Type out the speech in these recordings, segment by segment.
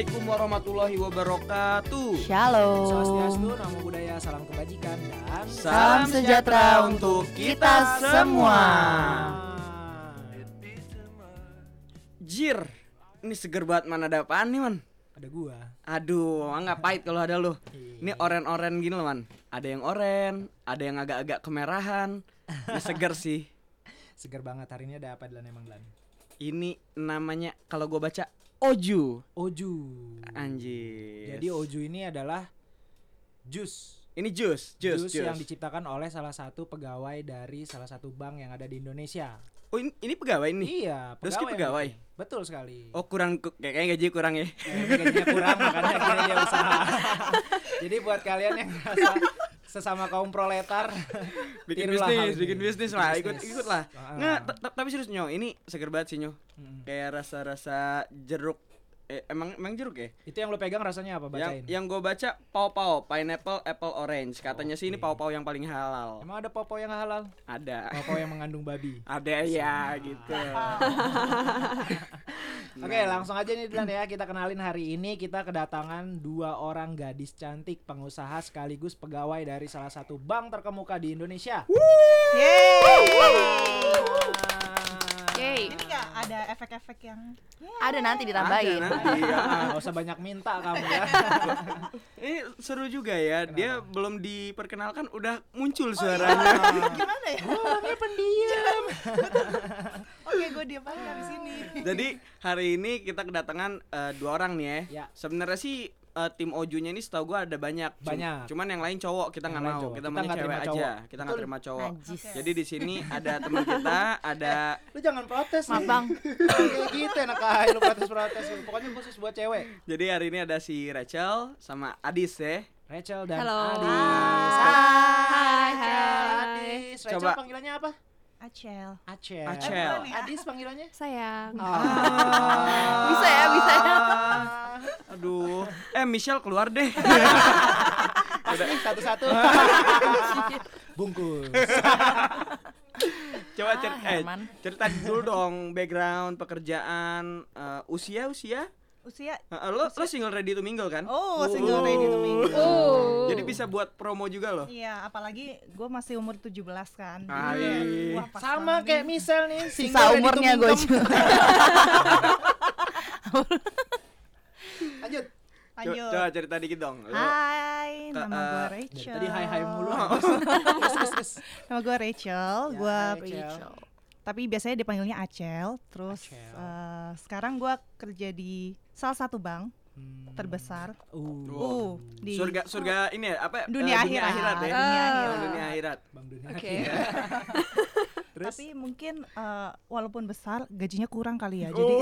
Assalamualaikum warahmatullahi wabarakatuh. Shalom. Swastiastu, namo buddhaya, salam kebajikan dan Salam sejahtera untuk kita semua. Jir, ini seger banget man ada apaan nih man? Ada gua. Aduh, nggak pahit kalau ada lu. Ini oren-oren gini loh man. Ada yang oren, ada yang agak-agak kemerahan. Ini seger sih. Segar banget hari ini ada apa Dilan emang Dilan? Ini namanya kalau gue baca Oju. Oju. Anjir. Jadi Oju ini adalah jus. ini jus, jus, yang diciptakan oleh salah satu pegawai dari salah satu bank yang ada di Indonesia. Oh ini, ini pegawai nih. Iya, Doski yang pegawai? bikin. Betul sekali. Oh kurang ku- kayak kayaknya gaji kurang ya. Eh, gajinya kurang makanya akhirnya dia usaha. Jadi buat kalian yang merasa sesama kaum proletar bikin tirulah bisnis, bikin bisnis lah, ikut ikut lah. Ah. Nggak, ta- ta- tapi serius nyo, ini seger banget sih nyo. Kayak rasa-rasa jeruk. Eh, emang emang jeruk ya? Itu yang lo pegang rasanya apa bacain? Yang yang gue baca pau-pau, pineapple, apple, orange. Katanya sih ini pau-pau yang paling halal. Emang ada popo yang halal? Ada. Popo yang mengandung babi. Ada ya gitu. Oke, langsung aja nih Dilan ya. Kita kenalin hari ini kita kedatangan dua orang gadis cantik pengusaha sekaligus pegawai dari salah satu bank terkemuka di Indonesia. Yeay. Ini nggak ada efek-efek yang Ada nanti ditambahin. Ada nanti, ya. Gak usah banyak minta kamu ya. Ini seru juga ya. Dia belum diperkenalkan udah Oh, muncul iya. suaranya. gimana ya? Orangnya pendiam. Oke, gue diam aja di sini. Jadi hari ini kita kedatangan eh, dua orang nih ya. Ya. Sebenarnya sih eh, tim Ojunya ini setahu gua ada banyak. Banyak. Cuman yang lain cowok kita nggak mau. cowok. Kita Kita maunya cewek terima aja. cowok. Kita nggak terima cowok. Najis. Jadi di sini ada teman kita, ada Lu jangan protes Maaf nih. bang. Kayak gitu enak aja lu protes-protes. Pokoknya khusus buat cewek. jadi hari ini ada si Rachel sama Adis ya. Rachel dan Halo. Adis. Hai, hai. Adis. Rachel Coba. panggilannya apa? Acel. Acel. Acel. nih, Adis panggilannya? Sayang. Ah. Bisa ya, bisa ya. Aduh. Eh Michelle keluar deh. Udah satu-satu. Bungkus. Coba cer Ah, eh, cerita dulu dong background pekerjaan eh, usia usia. Usia Eh, lo lo single ready to mingle kan? Oh, single ready to mingle. Oh. Jadi bisa buat promo juga loh. Iya, apalagi gue masih umur 17 kan. Kayak, wah, Sama kayak nih. Michelle nih, Sisa umurnya gue. Lanjut. Lanjut. Coba cerita dikit dong. Lo- Hai, Ke- nama eh, gue Rachel. tadi hai hai mulu. Terus. Nama gue Rachel. Ya, gue hai, Rachel. Tapi biasanya dipanggilnya Acel. Terus Acel. eh, sekarang gue kerja di salah satu bank Hmm. terbesar. Uh. Uh, di surga surga ini ya apa Dunia eh, akhirat. ya Dunia akhirat. Oh, dunia akhirat Bang Dunia. Oke. Terus Tapi mungkin eh, walaupun besar gajinya kurang kali ya. Jadi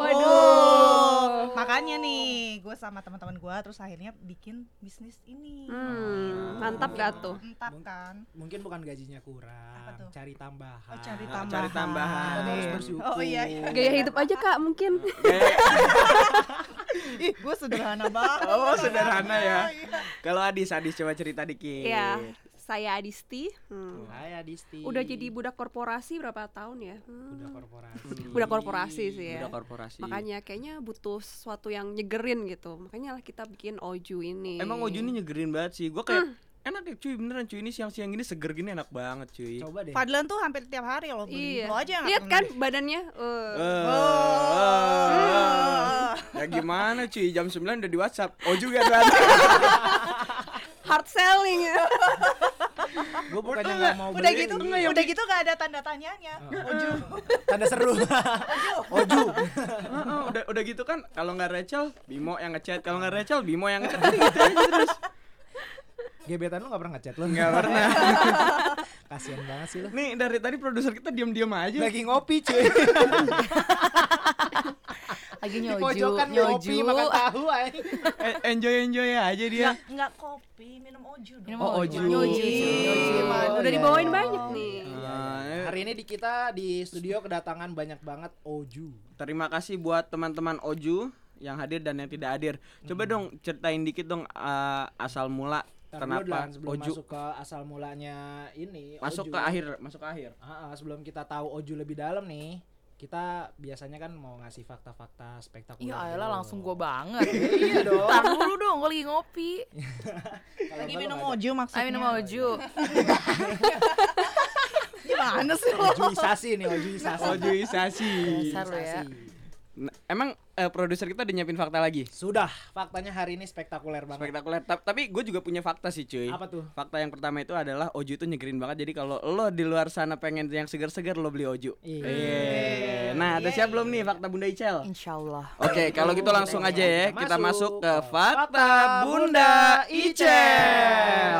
Waduh. makanya nih gue sama teman-teman gue terus akhirnya bikin bisnis ini. Hmm, mantap gak tuh? Mantap kan? mungkin bukan gajinya kurang, Apa tuh? cari tambahan. Oh, cari Ah, tambahan. cari tambahan. Kita harus bersyukur. Oh iya iya. Gaya hidup aja kak mungkin. Ih, gue sederhana banget. oh sederhana ya Iya. kalau Adis Adis coba cerita dikit Iya, saya Adisti. Hmm. Hai Adisti. Udah jadi budak korporasi berapa tahun ya? Hmm. budak korporasi. Budak korporasi sih ya. udah korporasi Makanya kayaknya butuh sesuatu yang nyegerin gitu. Makanya lah kita bikin Oju ini. emang Oju ini nyegerin banget sih gua kayak enak ya cuy beneran cuy ini siang-siang gini seger gini enak banget cuy Coba deh. Fadlan tuh hampir tiap hari lo beli. Iya. Lo aja yang Lihat kan badannya. Eh, eh. eh, ya gimana cuy jam 9 udah di WhatsApp Oju gak kan hard selling ya. Gue bukannya nggak mau Udah beli. gitu, udah gitu gak ada tanda tanyanya. Oju. Tanda seru. Oju. Heeh, udah udah gitu kan kalau nggak Rachel Bimo yang ngechat kalau nggak Rachel Bimo yang ngechat gitu aja terus Gebetan lu gak pernah ngechat lu? nggak pernah Kasian banget sih lu. nih dari tadi produser kita diam-diam aja Lagi ngopi cuy. Lagi Di nyoju, pojokan ngopi nyoju. makan tahu ay. Eh, enjoy enjoy aja dia Nggak, nggak kopi, minum oju dong. Minum Oh, Oju. Oju. Nyoju. Nyoju. Gimana? Udah Iya, dibawain iya. banyak nih. Ah, eh, Hari ini di kita di studio kedatangan banyak banget Oju. terima kasih buat teman-teman Oju yang hadir dan yang tidak hadir coba dong ceritain dikit dong eh, asal mula Ntar dulu, kenapa sebelum Oju masuk ke asal mulanya ini masuk Oju. ke akhir masuk ke akhir Ah, ah, sebelum kita tahu Oju lebih dalam nih kita biasanya kan mau ngasih fakta-fakta spektakuler. Iya, ayolah langsung gue banget. Iya dong. Tar dulu dong, gue lagi ngopi. Lagi minum oju maksudnya. Minum oju. Gimana sih lo? Ojuisasi nih, ojuisasi. Ojuisasi. Dasar lu ya. Emang eh, produser kita udah nyiapin fakta lagi? Sudah, faktanya hari ini spektakuler banget. Spektakuler. Ta- Tapi gue juga punya fakta sih cuy. Apa tuh? Fakta yang pertama itu adalah Oju itu nyegerin banget. Jadi kalau lo di luar sana pengen yang seger-seger lo beli Oju. Iya. Iya. Nah, udah siap belum nih fakta Bunda Icel? Insya Allah. Oke, kalau gitu langsung aja ya. Kita masuk ke fakta Fakta Bunda Icel.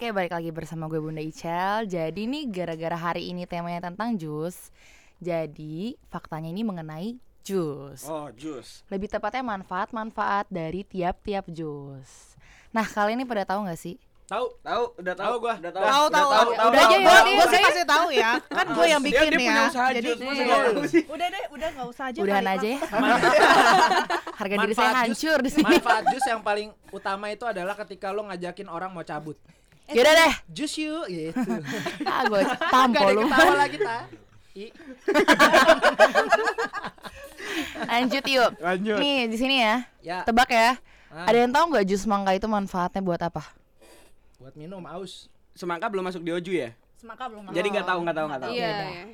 Oke, balik lagi bersama gue Bunda Icel. Jadi nih gara-gara hari ini temanya tentang jus. Jadi faktanya ini mengenai jus. Oh, jus. Lebih tepatnya manfaat-manfaat dari tiap-tiap jus. Nah, kalian ini pada tahu nggak sih? Tahu? Tahu, udah tahu. Tahu gua. Udah Tahu, Tahu tahu. tahu, tahu. Udah aja ya, Gua udah, udah sih ya. pasti tahu ya. Kan gue yang bikin dia punya ya. usaha Jadi iya. Udah deh, udah nggak usah aja. Udahan aja ya. Harga diri saya Manfaat jus- hancur di sini. Manfaat jus yang paling utama itu adalah ketika lo ngajakin orang mau cabut. Yaudah deh. Jus yuk gitu. Ah, gue tampol lu. ketawa lagi ta. I. Lanjut yuk. Lanjut. Nih di sini ya. Ya, Tebak ya. Ah. Ada yang tahu nggak jus mangga itu manfaatnya buat apa? buat minum aus. Semangka belum masuk di Oju ya? Semangka belum Jadi nggak tahu, nggak tahu, nggak tahu. Iya. Udah. iya.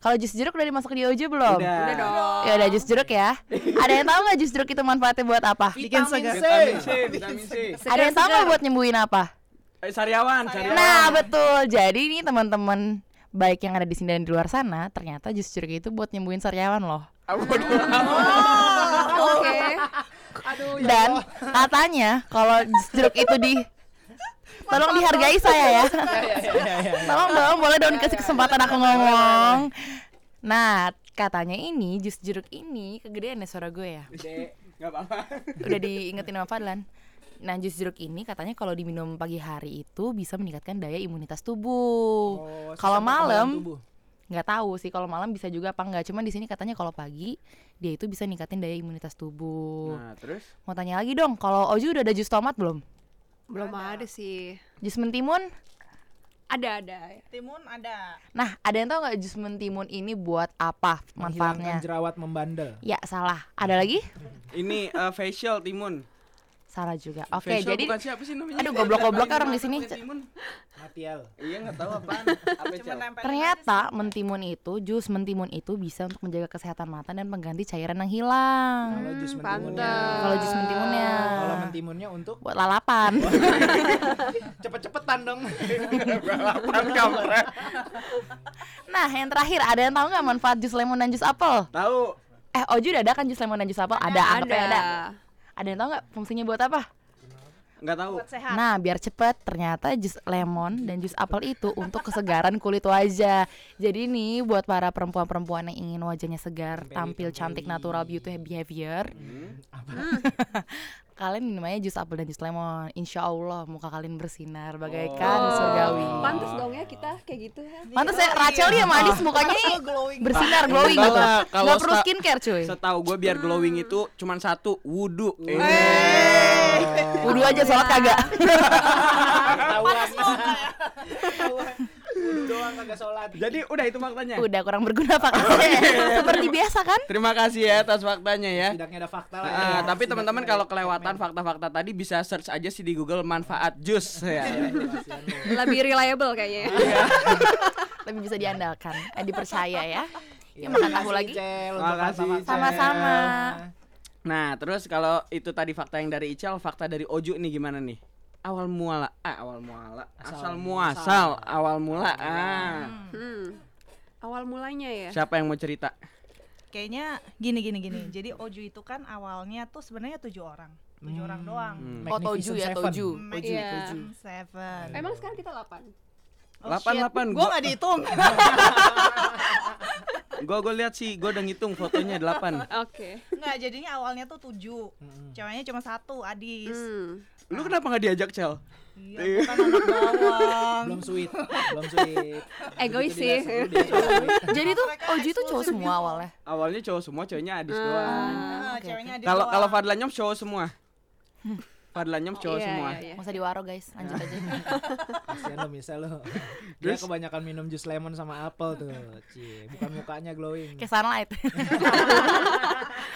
Kalau jus jeruk udah dimasuk di Oju belum? Udah. Udah dong. Ya udah jus jeruk ya. Ada yang tahu nggak jus jeruk itu manfaatnya buat apa? Bikin segar. Vitamin C, vitamin C. Ada yang tahu nggak buat nyembuhin apa? Eh, sariawan, sariawan. Nah betul. Jadi ini teman-teman baik yang ada di sini dan di luar sana, ternyata jus jeruk itu buat nyembuhin sariawan loh. Oke. Aduh ya Dan katanya kalau jus jeruk itu di Tolong dihargai saya ya. Ya, ya, ya, ya. Tolong dong, boleh dong dikasih kesempatan aku ngomong. Nah, katanya ini jus jeruk ini kegedean ya suara gue ya. Gede, nggak apa-apa. Udah diingetin sama Fadlan. Nah, jus jeruk ini katanya kalau diminum pagi hari itu bisa meningkatkan daya imunitas tubuh. Oh, Kalau malam nggak tahu sih kalau malam bisa juga apa enggak. Cuman di sini katanya kalau pagi dia itu bisa ningkatin daya imunitas tubuh. Nah, terus? Mau tanya lagi dong, kalau Oju udah ada jus tomat belum? Belum ada sih. Jus mentimun? Ada ada. Timun ada. Nah, ada yang tahu nggak jus mentimun ini buat apa manfaatnya? Menghilangkan jerawat membandel. Ya, salah. Ada lagi? Ini eh, facial timun. Salah juga. Oke, Facial jadi bukan siapa sih namanya? Aduh, goblok-goblok orang di sini. Matiel. Iya nggak tahu apaan. Apa ternyata mentimun itu, jus mentimun itu bisa untuk menjaga kesehatan mata dan pengganti cairan yang hilang. Kalau jus Hmm, mentimunnya. Kalau jus mentimunnya Kalau mentimunnya untuk buat lalapan. cepet-cepetan dong. Apaan kampret? nah, yang terakhir ada yang tahu nggak manfaat jus lemon dan jus apel? Tahu. Eh, Oju udah ada kan jus lemon dan jus apel? Ada, anggapnya Ada. ada. Ada yang tahu nggak fungsinya buat apa? Nggak tahu. buat sehat. Nah, biar cepet ternyata jus lemon dan jus apel itu untuk kesegaran kulit wajah. Jadi nih buat para perempuan-perempuan yang ingin wajahnya segar, tampil cantik, natural beauty behavior, kalian minum aja jus apel dan jus lemon. Insya Allah muka kalian bersinar bagaikan Oh. surgawi. Pantes dong ya kita kayak gitu ya. Pantes ya Rachel nih sama Adis mukanya nih glowing. bersinar glowing Enggak gitu. lah, kalau Nggak perlu skincare cuy. Setahu gue biar glowing itu cuman satu, wudhu. Eh. Wudhu aja sholat kagak. Wudhu doang kagak sholat. Jadi udah itu faktanya. Udah kurang berguna pakainya. Seperti biasa kan? Terima kasih ya atas faktanya ya. Tidaknya ada fakta lah. Ah, ya. tapi teman-teman kalau kelewatan fakta-fakta tadi bisa search aja sih di Google manfaat jus ya. Lebih reliable kayaknya. Iya. Lebih bisa diandalkan, eh, dipercaya ya. Iya, Ya, makan tahu lagi. Sama-sama. Nah, terus kalau itu tadi fakta yang dari Ical, fakta dari Oju nih gimana nih? Awal muala, ah awal muala, asal, Asal muasal, awal mula. Ah. Hmm. Awal mulanya ya. Siapa yang mau cerita? Kayaknya gini gini gini. Jadi Oju itu kan awalnya tuh sebenarnya tujuh orang. Tujuh orang doang. Hmm. Oh, toju ya, Magnificent toju. Seven. Toju, Iya. toju. Seven. Emang sekarang kita 8 Oh, Delapan, shit. delapan. Gua Gua- nggak dihitung. Gue gue lihat sih, gue udah ngitung fotonya 8 Oke. Nggak, jadinya awalnya tuh tujuh. Mm-mm. Ceweknya cuma satu, Adis. Hmm. Lu kenapa nggak diajak Cel? Iya, gua kan anak bawang. Belum sweet, belum sweet. Egois sih. Jadi tuh Oji tuh cowok semua awalnya. Awalnya cowok semua, cowoknya Adis Ah. doang. Ah, ceweknya Adis Kalau doang. kalau Fadlan Nyom cowok semua. Fadlannya cowok Iya, semua. iya, iya. Nggak usah diwaro guys, lanjut aja. Kasihan lo misal lo. Dia Terus? kebanyakan minum jus lemon sama apel tuh. Cie, bukan mukanya glowing. Kayak sunlight.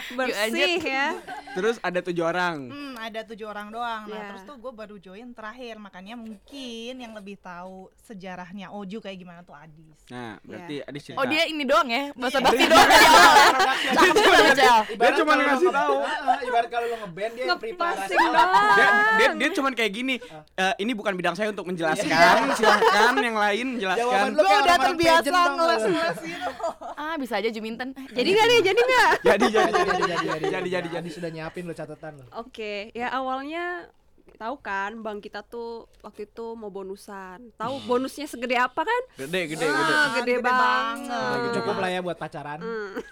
Bersih ya. Terus ada tujuh orang. Hmm, ada tujuh orang doang. Nah, Iya. terus tuh gue baru join terakhir, makanya mungkin yang lebih tahu sejarahnya Oju kayak gimana tuh Adis. Nah, berarti Adis cerita. Oh dia ini doang ya, bahasa basi doang dari awal ya. Cakep juga Cel. Ibarat cuma ngasih tahu. Heeh, ibarat kalau lo ngeband dia preparasi. Doang. Dia, dia, dia cuman kayak gini. "Eh, ini bukan bidang saya untuk menjelaskan. Silahkan yang lain menjelaskan. lo Gue kayak udah terbiasa lo? ngeles-ngeles gitu. Ah bisa aja Juminten. Jadi nggak nih? Jadi nggak? Jadi jadi Jadi jadi jadi jadi jadi jadi jadi. Adi sudah nyiapin lo catatan lo. Oke, ya awalnya tahu kan bang kita tuh waktu itu mau bonusan. Tahu bonusnya segede apa kan? Gede gede Ah, gede. gede, Gede banget. banget. Cukup lah ya buat pacaran. Hmm.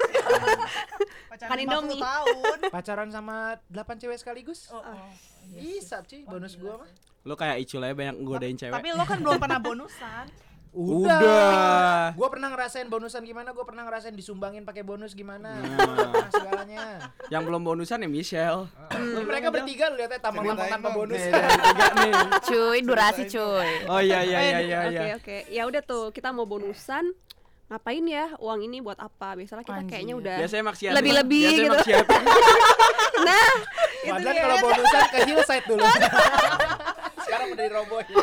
Pacaran Kan 50 Indomie. tahun. Pacaran sama 8 cewek sekaligus? Oh, oh. Bisa cuy, bonus gua mah. Lo kayak Icul aja banyak godain cewek. Tapi lo kan belum pernah bonusan. Udah. Gua pernah ngerasain bonusan gimana, gua pernah ngerasain disumbangin pakai bonus gimana. Nah. Nah, segalanya. Yang belum bonusan ya Michelle. Mereka bertiga lu lihatnya tampang-tampang tanpa bonus. Nih, nih. Cuy, durasi cuy. Oh iya iya iya iya Oke iya. oke, ya udah tuh kita mau bonusan. Ngapain ya uang ini buat apa? Biasanya kita Anjir. kayaknya udah Biasanya maksiat. Lebih-lebih Biasanya gitu. maksiat. Nah, itu Padahal dia. kalau bonusan ke hillside dulu. Sekarang udah dirobohin.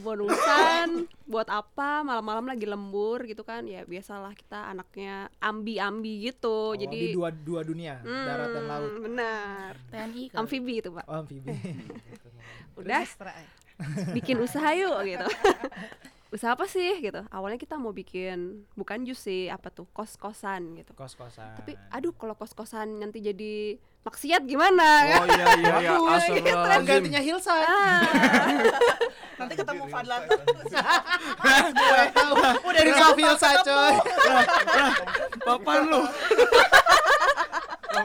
Bonusan buat apa? Malam-malam lagi lembur gitu kan. Ya biasalah kita anaknya ambi-ambi gitu. Oh, Jadi di dua dua dunia, darat dan laut. Hmm, Benar. TNI kan. Amfibi itu, Pak. Oh, amfibi. Udah eh. bikin usaha yuk gitu. usaha apa sih gitu? Awalnya kita mau bikin bukan jus sih, apa tuh? Kos-kosan gitu. Kos-kosan. Tapi aduh kalau kos-kosan nanti jadi maksiat gimana? Oh iya iya iya. Astagfirullahaladzim. Penggantinya hillside. Ah, Nanti ketemu Fadlan. Udah di hillside coy. Papan lu.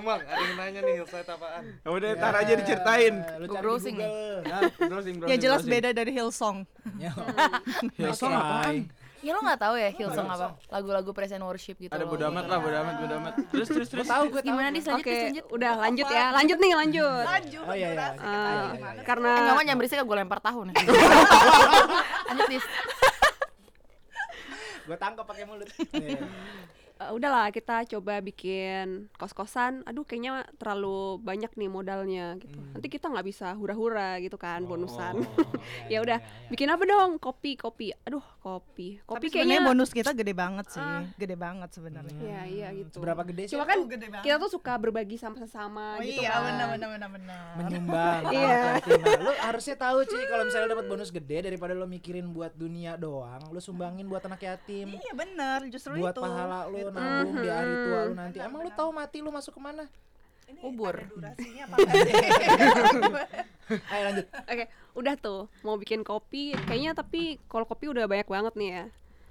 Bang, bang, ada yang nanya nih hillside apaan? Udah tar aja diceritain. Lu cari browsing nih. Google. Nah, browsing, Ya browsing, jelas browsing. beda dari Hillsong. Hillsong apaan? Ya lo nggak tahu ya Hillsong apa? Lagu-lagu praise and worship gitu. Ada bodo amat lah, bodo amat, bodo amat. Terus terus terus. Tahu gue. Gimana di selanjut, Oke, lanjut? udah lanjut ya. Lanjut nih, lanjut. Lanjut. Oh iya iya. Ah, iya, iya. karena Eh nggak mau jangan berisik gue lempar tahu nih. lanjut dis. Gue tangkap pakai mulut. Iya. eh, udahlah kita coba bikin kos-kosan. Aduh kayaknya terlalu banyak nih modalnya gitu. Nanti kita nggak bisa hura-hura gitu kan bonusan. ya udah, bikin apa dong? Kopi, kopi. Aduh, kopi. Tapi Kopi sebenarnya kayaknya bonus kita gede banget sih. Ah. Gede banget sebenarnya. Iya, iya gitu. Seberapa gede sih? Cuma kan Oh, gede banget. kita tuh suka berbagi sama sesama Oh gitu iya, kan. benar benar benar benar. menyumbang Iya. Nah, lu harusnya tahu cuy kalau misalnya dapat bonus gede daripada lo mikirin buat dunia doang lu sumbangin buat anak yatim Iya benar, justru buat itu. pahala lu Gitu. nabung di hari tua lu nanti emang lu tahu mati lu masuk ke mana Ini Ubur. ada durasinya apa ayo lanjut Oke, udah tuh mau bikin kopi. Kayaknya tapi kalau kopi udah banyak banget nih ya.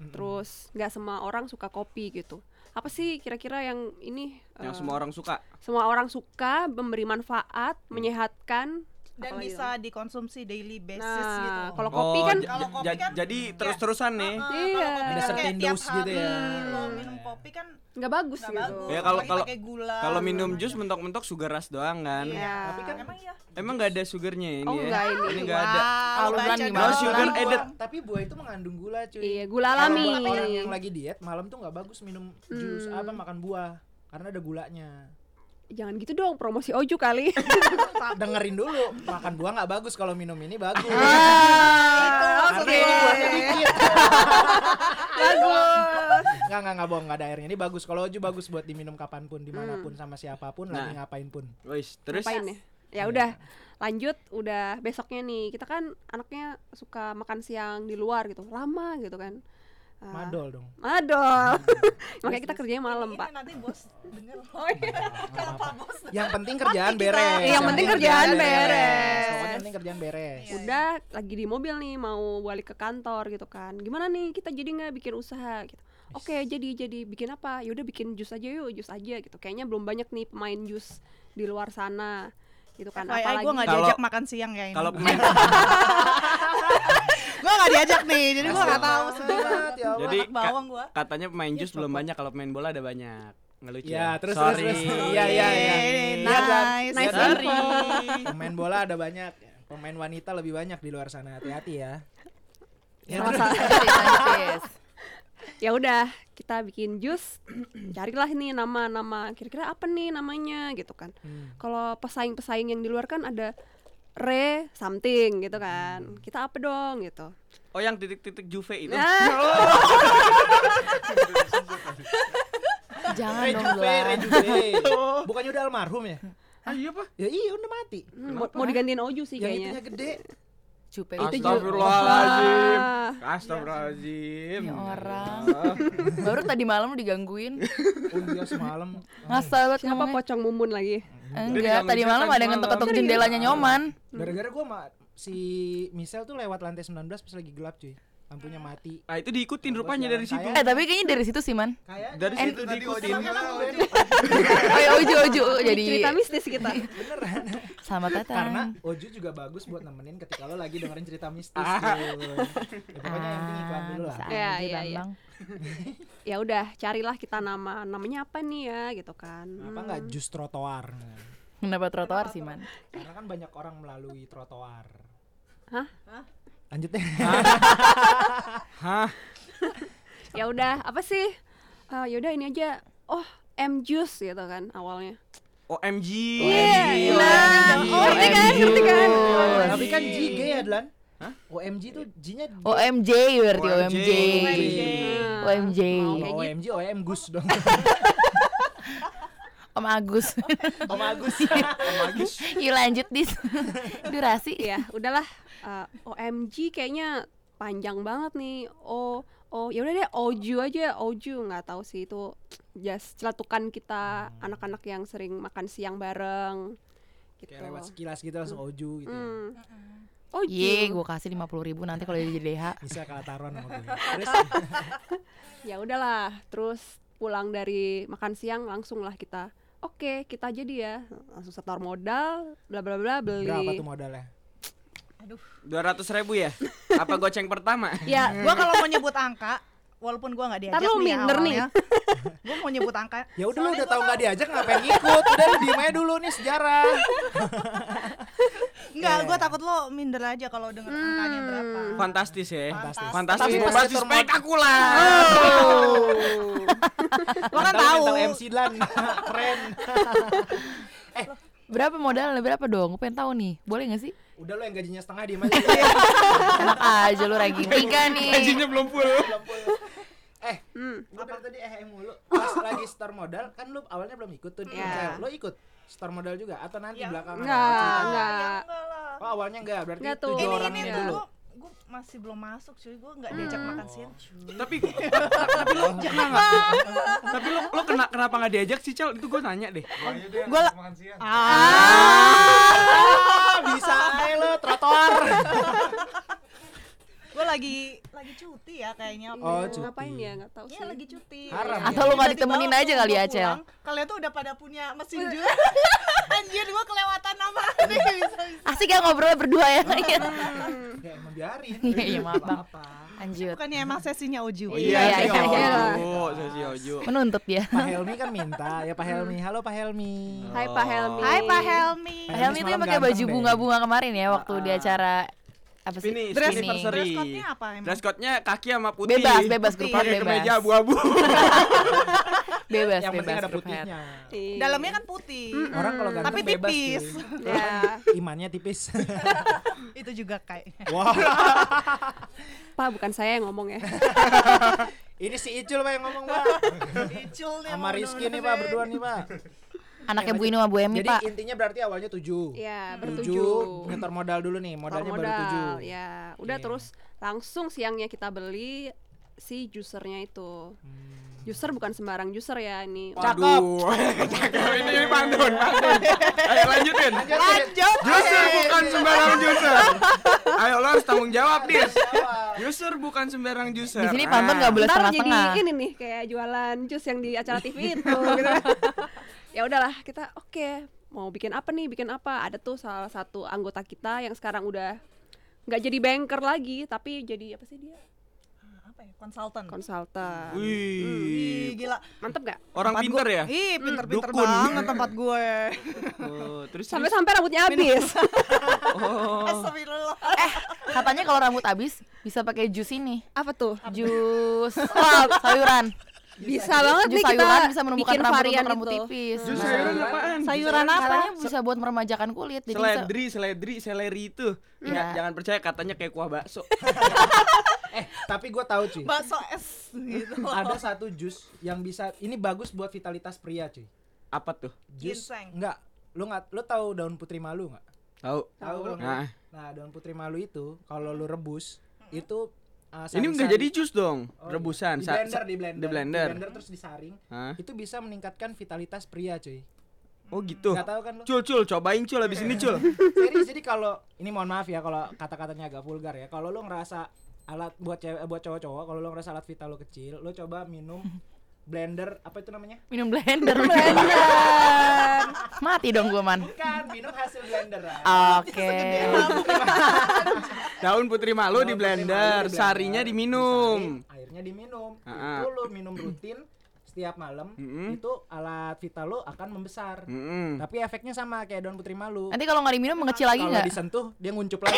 Terus nggak semua orang suka kopi gitu. Apa sih kira-kira yang ini Yang eh, semua orang suka. semua orang suka, memberi manfaat, menyehatkan Dan apalagi bisa dikonsumsi daily basis Nah, gitu. kalau kopi kan j- Kalau kopi kan jadi terus-terusan nih. Ah, Iya. kalau kopi Ada kan kayak certain dose gitu ya. minum kopi kan nggak bagus nggak gitu. bagus. Ya, kalau- kalau- pakai gula. Kalau minum jus mentok-mentok sugar rush doang kan. Iya. tapi kan Emang iya. Emang nggak ada sugarnya ini Oh, ya? nggak ini. Ini nggak ada. Kalau gimana? dong. Sugar Tapi added. buah- tapi buah itu mengandung gula cuy Iya, gula alami. orang yang lagi diet malam tuh nggak bagus minum jus Hmm. apa makan buah karena ada gulanya Jangan gitu dong, promosi Oju kali. dengerin dulu makan buah nggak bagus kalau minum ini bagus ah, karena ini buahnya dikit bagus. nggak nggak nggak bohong nggak ada airnya ini bagus kalau Oju bagus buat diminum kapan pun di mana pun sama siapa pun lagi Nah. ngapain pun Wis, terus Ngapain ya? Ya udah, lanjut udah besoknya nih. Kita kan anaknya suka makan siang di luar gitu. Lama gitu kan. Ah, madol dong Madol. Makanya kita kerjanya malam, Ini Pak. nanti bos denger. Oh iya. Kalau Pak Bos yang penting kerjaan beres Iya, yang penting kerjaan beres. yang penting kerjaan beres Iya. Udah lagi di mobil nih mau balik ke kantor gitu kan. Gimana nih kita jadi nggak bikin usaha gitu. Oke, jadi jadi bikin apa? Yaudah bikin jus aja yuk, jus aja gitu. Kayaknya belum banyak nih pemain jus di luar sana gitu kan. FYI Apalagi gue gak Kalau- diajak makan siang ya ini. kalau pemain gue gak diajak nih, jadi gue gak tahu sedih Banget, ya. Jadi bawang gue. katanya pemain jus belum banyak, kalau pemain bola ada banyak. nggak lucu Ya, terus Sorry. terus terus. Iya, iya, iya. Iya, nice. Nice Sorry. Pemain bola ada banyak. Pemain wanita lebih banyak di luar sana. Hati-hati ya. Tis. ya udah kita bikin jus carilah nih nama-nama kira-kira apa nih namanya gitu kan Hmm. kalau pesaing-pesaing yang di luar kan ada re something gitu kan Hmm. kita apa dong gitu oh yang titik-titik Juve itu Nah, Jangan dong Rejuve, Glan. Rejuve. Bukannya udah almarhum ya? ah iya pak Ya iya udah mati. hmm, mau, mau digantiin Oju sih Yang kayaknya itunya gede. Cupe Itu itu juga- Astagfirullahaladzim Ah. Astagfirullahaladzim Ya orang. Baru tadi malam lu digangguin. Oh iya semalam. Ngasal banget siapa pocong mumun lagi Enggak, tadi malam ada yang ngetok-ngetok jendelanya nyoman. Gara-gara gua ma si Michelle tuh lewat lantai 19 pas lagi gelap cuy. Lampunya mati. ah itu diikutin rupanya dari situ Eh tapi kayaknya dari situ sih man. Kayak dari situ diikutin Oji bilang, Oh ya Uju Uju jadi cerita mistis kita beneran. selamat datang. Karena Oju juga bagus buat nemenin ketika lo lagi dengerin cerita mistis Ah. Ya, pokoknya yang penting iklan dulu lah. Ya, ya, ya. Ya udah carilah kita nama namanya apa nih ya gitu kan Apa enggak jus trotoar? Kenapa trotoar sih man? Karena kan banyak orang melalui trotoar. Hah? Lanjut deh. hah ya udah apa sih Eh, ya udah ini aja oh M juice gitu kan awalnya OMG Iya, OMG. nah, oh, ngerti kan, ngerti kan? Tapi kan G OMG. gay ya, Dlan? Hah? OMG tuh G-nya OMJ berarti OMJ. OMJ. Oh, Kayak gitu. OMG OM Gus dong. Om Agus. Om Agus. Om Agus. Yuk lanjut dis. Durasi. ya udahlah Eh, OMG kayaknya panjang banget nih oh oh ya udah deh Oju aja Oju nggak tahu sih itu just celatukan kita anak-anak yang sering makan siang bareng gitu Kayak lewat sekilas gitu langsung Oju gitu. ya. Hmm. Oju Ye, gue kasih lima puluh ribu nanti kalau jadi DH. Bisa kalah taruhan sama gue. Terus ya udahlah terus pulang dari makan siang langsung lah kita oke kita jadi ya langsung setor modal bla bla bla beli berapa tuh modalnya? Dua ratus ribu ya apa goceng pertama ya Gua kalau mau nyebut angka walaupun gua nggak diajak Ntar lu nih minder nih. awalnya, gua mau nyebut angka Ya udah lu udah tahu nggak diajak ngapain ikut? Udah lu diem aja dulu nih sejarah. Enggak, Iya. gua takut lo minder aja kalau denger angkanya berapa. fantastis ya Fantastis. fantastis setor mod- spektakuler Lo kan tahu. MC Dlan. Keren. Berapa modalnya? Berapa dong? Gue pengen tahu nih. Boleh gak sih? Udah lu yang gajinya setengah diem aja. Enak aja lu ranking tiga nih. gajinya belum full eh, Hmm. gue dari tadi eh mulu. Pas lagi store modal kan lu awalnya belum ikut tuh. Iya. Lo ikut store modal juga atau nanti Ya, belakangan? enggak Ya, enggak. Oh awalnya enggak, berarti Enggak tuh. tujuh Ini- orang ini ini dulu. gua, gua masih belum masuk cuy, gua nggak diajak Hmm. makan siang cuy. tapi tapi kena nggak tapi lu lu kena kenapa nggak diajak sih cal itu gue nanya deh Gua aja deh Gua yang la- makan siang. Ah, bisa aja lo trotoar. Gua lagi lagi cuti ya kayaknya. Oh, Iya, cuti. ngapain ya nggak tahu sih Iya lagi cuti. Haram. Atau lu nggak ditemenin aja kali ya, Cel? Kalian tuh udah pada punya mesin jus. Anjir gua kelewatan nama. Asik ya ngobrol berdua ya. Ya emang biarin. Iya, iya, maaf, Bang. Apa-apa. Lanjut. Bukannya emang sesinya Oju. Iya, iya, iya, iya. Sesi Ojo. Menuntut ya. Pak Helmi kan minta ya Pak Helmi. Halo Pak Helmi. Hai Pak Helmi Hai Pak Helmi. Pak Helmi tuh yang pakai baju bunga-bunga kemarin ya waktu di Ah. acara apa sih? Finish, Dress- finish dress code-nya apa emang? Dress code-nya kaki sama putih. Bebas, bebas grup Pakai bebas. kemeja abu-abu. Bebas, Yang penting bebas ada putihnya. Iya. Dalamnya kan putih. Orang kalau ganteng Tapi bebas tipis. ya Imannya tipis. Itu juga kayak. Wah, Pak bukan saya yang ngomong ya ini si Icul Pak yang ngomong Pak. Icul nih Sama Rizky nih Pak berdua nih Pak. Anaknya Bu Ini sama Bu Emi, Jadi Pak. intinya berarti awalnya tujuh. ya Tujuh, bertujuh nyetor modal dulu nih, modalnya baru tujuh. ya udah Oke. terus langsung siangnya kita beli si juicernya itu Hmm. juicer bukan sembarang juicer ya ini Waduh. Cakep ini pantun, pantun. Ayo lanjutin. Lanjut. Juicer bukan sembarang juicer. Ayo lo harus tanggung jawab, Dis. Juicer bukan sembarang juicer. Di sini pantun nggak boleh ntar jadi setengah-setengah. ini nih kayak jualan jus yang di acara TV itu gitu. ya udahlah kita oke mau bikin apa nih bikin apa ada tuh salah satu anggota kita yang sekarang udah nggak jadi banker lagi tapi jadi apa sih dia Apa apa ya konsultan konsultan. Ih, Wih, gila Mantep gak? orang Tempat pinter gua- ya? ih pinter-pinter dukun. banget tempat gue Oh, terus Sampai-sampai rambutnya habis. Oh, Astagfirullah Katanya kalau rambut habis bisa pakai jus ini. Apa tuh? Jus sayuran. Bisa banget Jus nih kita bisa menumbuhkan bikin rambut varian untuk rambut itu. tipis. jus Nah, sayuran apaan? sayuran apa Katanya bisa buat meremajakan kulit. Jadi Seledri, seledri, seleri itu. Ingat, Iya. jangan percaya katanya kayak kuah bakso. Eh, tapi gue tahu cuy. bakso es gitu Ada satu jus yang bisa ini bagus buat vitalitas pria cuy. Apa tuh? Jus Ginseng. enggak. Lu nggak lu tahu daun putri malu nggak? Tahu. Tahu belum? Nah, Nah, daun putri malu itu kalau lu rebus itu uh, ini enggak jadi jus dong, Oh, rebusan. Di blender, sa- di blender, Di blender. terus disaring. Hah? Itu bisa meningkatkan vitalitas pria, cuy. Oh gitu. Nggak tahu kan lu? Cul, cul, cobain cul abis ini cul. Serius, jadi kalau ini mohon maaf ya kalau kata-katanya agak vulgar ya. Kalau lu ngerasa alat buat cewek buat cowok-cowok, kalau lu ngerasa alat vital lu kecil, lu coba minum blender apa itu namanya? minum blender. Mati dong gua man. Bukan, minum hasil blender. ah. Oke. Daun putri malu Daun di blender, malu di sarinya blender, diminum. airnya diminum. Ah, Itu lu minum rutin setiap malam, Mm-mm. itu alat vital lu akan membesar. Mm-mm. Tapi efeknya sama kayak daun putri malu. Nanti kalau nggak diminum mengecil lagi Kalau nggak? disentuh dia nguncup lagi.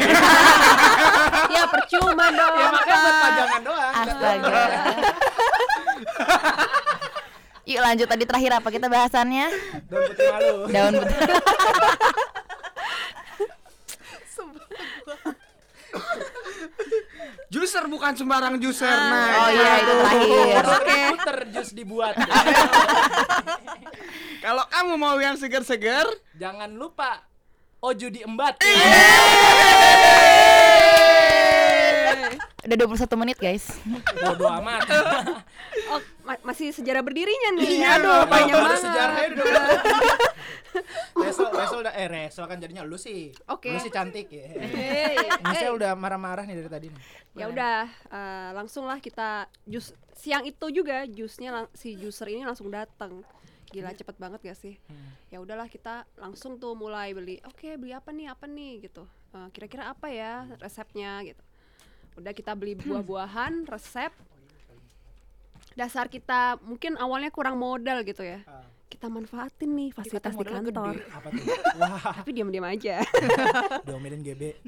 ya percuma dong. ya makanya buat pajangan doang. Astaga. Yuk lanjut tadi terakhir apa kita bahasannya? Daun putri malu. Daun putih. Juicer bukan sembarang juicer. Ah. nah. Oh iya itu terakhir. Oke. Terjus dibuat. Kalau kamu mau yang segar-segar, Jangan lupa Oju diembat. Udah 21 menit guys. Bodo amat. Oh, ma- masih sejarah berdirinya nih. Iya, Aduh, banyak banget. sejarahnya udah Resol, Resol udah eh Resol kan jadinya lu sih. Oke. Lu sih cantik ya. Michelle hey. udah marah-marah nih dari tadi nih. Ya udah, eh, langsung lah kita jus siang itu juga jusnya lang- si juicer ini langsung datang. Gila cepet banget gak sih? Ya udahlah kita langsung tuh mulai beli. Oke beli apa nih apa nih gitu. Eh, Kira-kira apa ya resepnya gitu. Udah kita beli buah-buahan resep. Dasar kita mungkin awalnya kurang modal gitu ya. Ah. Kita manfaatin nih fasilitas di kantor. Apa tuh? Wah, Tapi diam-diam aja. diomelin GB.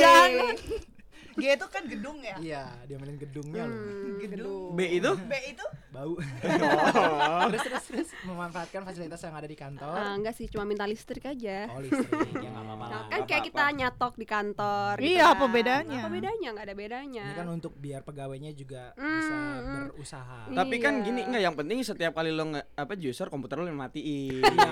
jangan G itu kan gedung ya Iya, diomelin gedungnya loh. Hmm, gedung B itu B itu Bau. terus terus terus memanfaatkan fasilitas yang ada di kantor. Ah, enggak sih, cuma minta listrik aja. Oh, listrik ya nggak apa-apa. Nah, kan kayak kita nyatok di kantor gitu Iya, apa kan. bedanya? Apa bedanya? Nggak ada bedanya. Ini kan untuk biar pegawainya juga bisa Hmm, hmm. berusaha. Tapi kan Iya. gini enggak yang penting setiap kali lo apa juicer komputer lo matiin. Iya,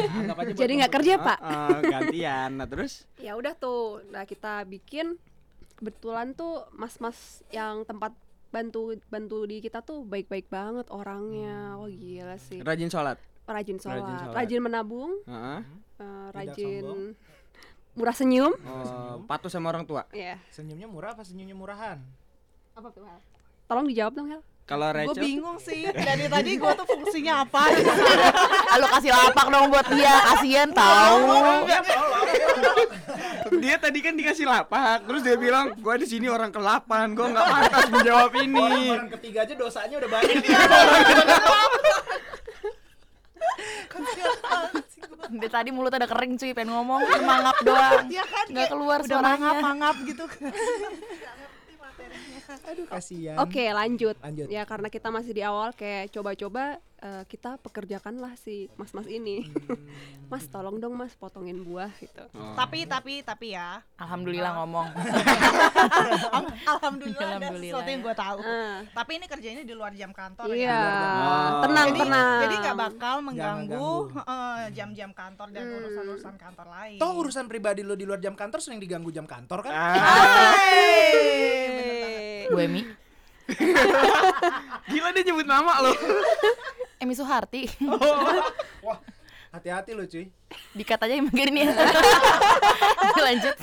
ya, Jadi nggak komputer. kerja, Pak. Ah, ah, gantian. Nah, terus Ya udah tuh. Nah, kita bikin kebetulan tuh mas-mas yang tempat bantu bantu di kita tuh baik-baik banget orangnya. Wah, gila sih. rajin sholat. Rajin sholat, sholat. rajin menabung, Heeh. eh, Tidak rajin sombong. murah senyum. Oh, patuh sama orang tua. Ya. Senyumnya murah apa senyumnya murahan? Apa tuh, Hel? Tolong dijawab dong, Hel. Kalau gue Rachel bingung sih dari tadi gue tuh fungsinya apa Lo kasih lapak dong buat dia, kasihan tahu. dia tadi kan dikasih lapak, terus dia bilang, "Gua di sini orang ke-8, gua nggak pantas menjawab ini." Orang ketiga aja dosanya udah banyak. Dia tadi mulut ada kering cuy, pengen ngomong, mangap doang. ya kan Nggak keluar udah suaranya. mangap mangap gitu Aduh kasihan. Oke, lanjut. Lanjut. Ya karena kita masih di awal kayak coba-coba eh, kita pekerjakanlah si mas-mas ini. mas, tolong dong Mas potongin buah gitu. Oh. tapi tapi tapi ya Alhamdulillah ngomong. alhamdulillah, ada Alhamdulillah sesuatu yang ya. gue tahu Ah, tapi ini kerjanya di luar jam kantor iya. ya Oh. Tenang, jadi tenang. jadi nggak bakal mengganggu ganggu. jam-jam kantor dan Hmm. urusan-urusan kantor lain Toh urusan pribadi lo di luar jam kantor sering diganggu jam kantor kan? Ah, Hey. Bu Emi, gila dia nyebut nama lo. Emi Suharti. Wah, hati-hati lo cuy. Dikat aja yang begini ya. Lanjut.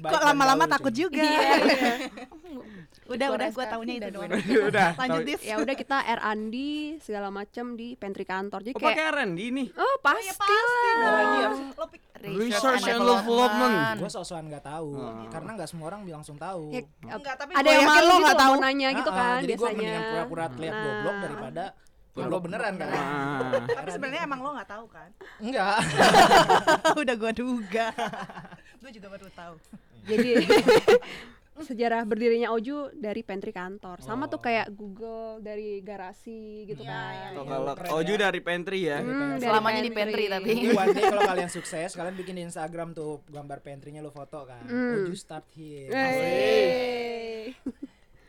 Kok lama-lama takut juga Iya. Udah, udah, gue taunya itu doang. Udah. Lanjut, Dis. ya udah kita R&D segala macam di pantry kantor jadi Oh, kayak pakai R&D nih. oh pasti, ya pasti lah. dong. dong. Lo pik- Research and development. Gue sosokan nggak tahu Oh. karena nggak semua orang langsung tahu. Ya, Enggak, tapi ada gua yang malu lo gitu nggak tahu. nanya gitu Ah, ah, kan jadi gue mendingan pura-pura terlihat Nah. goblok daripada goblok beneran kan? Ah. Tapi sebenarnya emang lo nggak tahu kan? Enggak. Udah gue duga. gue juga baru tahu. jadi sejarah berdirinya Oju dari pantry kantor sama tuh kayak Google dari garasi gitu Iya, kan iya, Oh, iya. kalau keren Oju ya. dari pantry ya. Hmm, dari Selamanya di pantry tapi. Ini one day kalau kalian sukses, kalian bikin di Instagram tuh gambar pantry-nya lo foto kan. Hmm. Oju start here. Hey.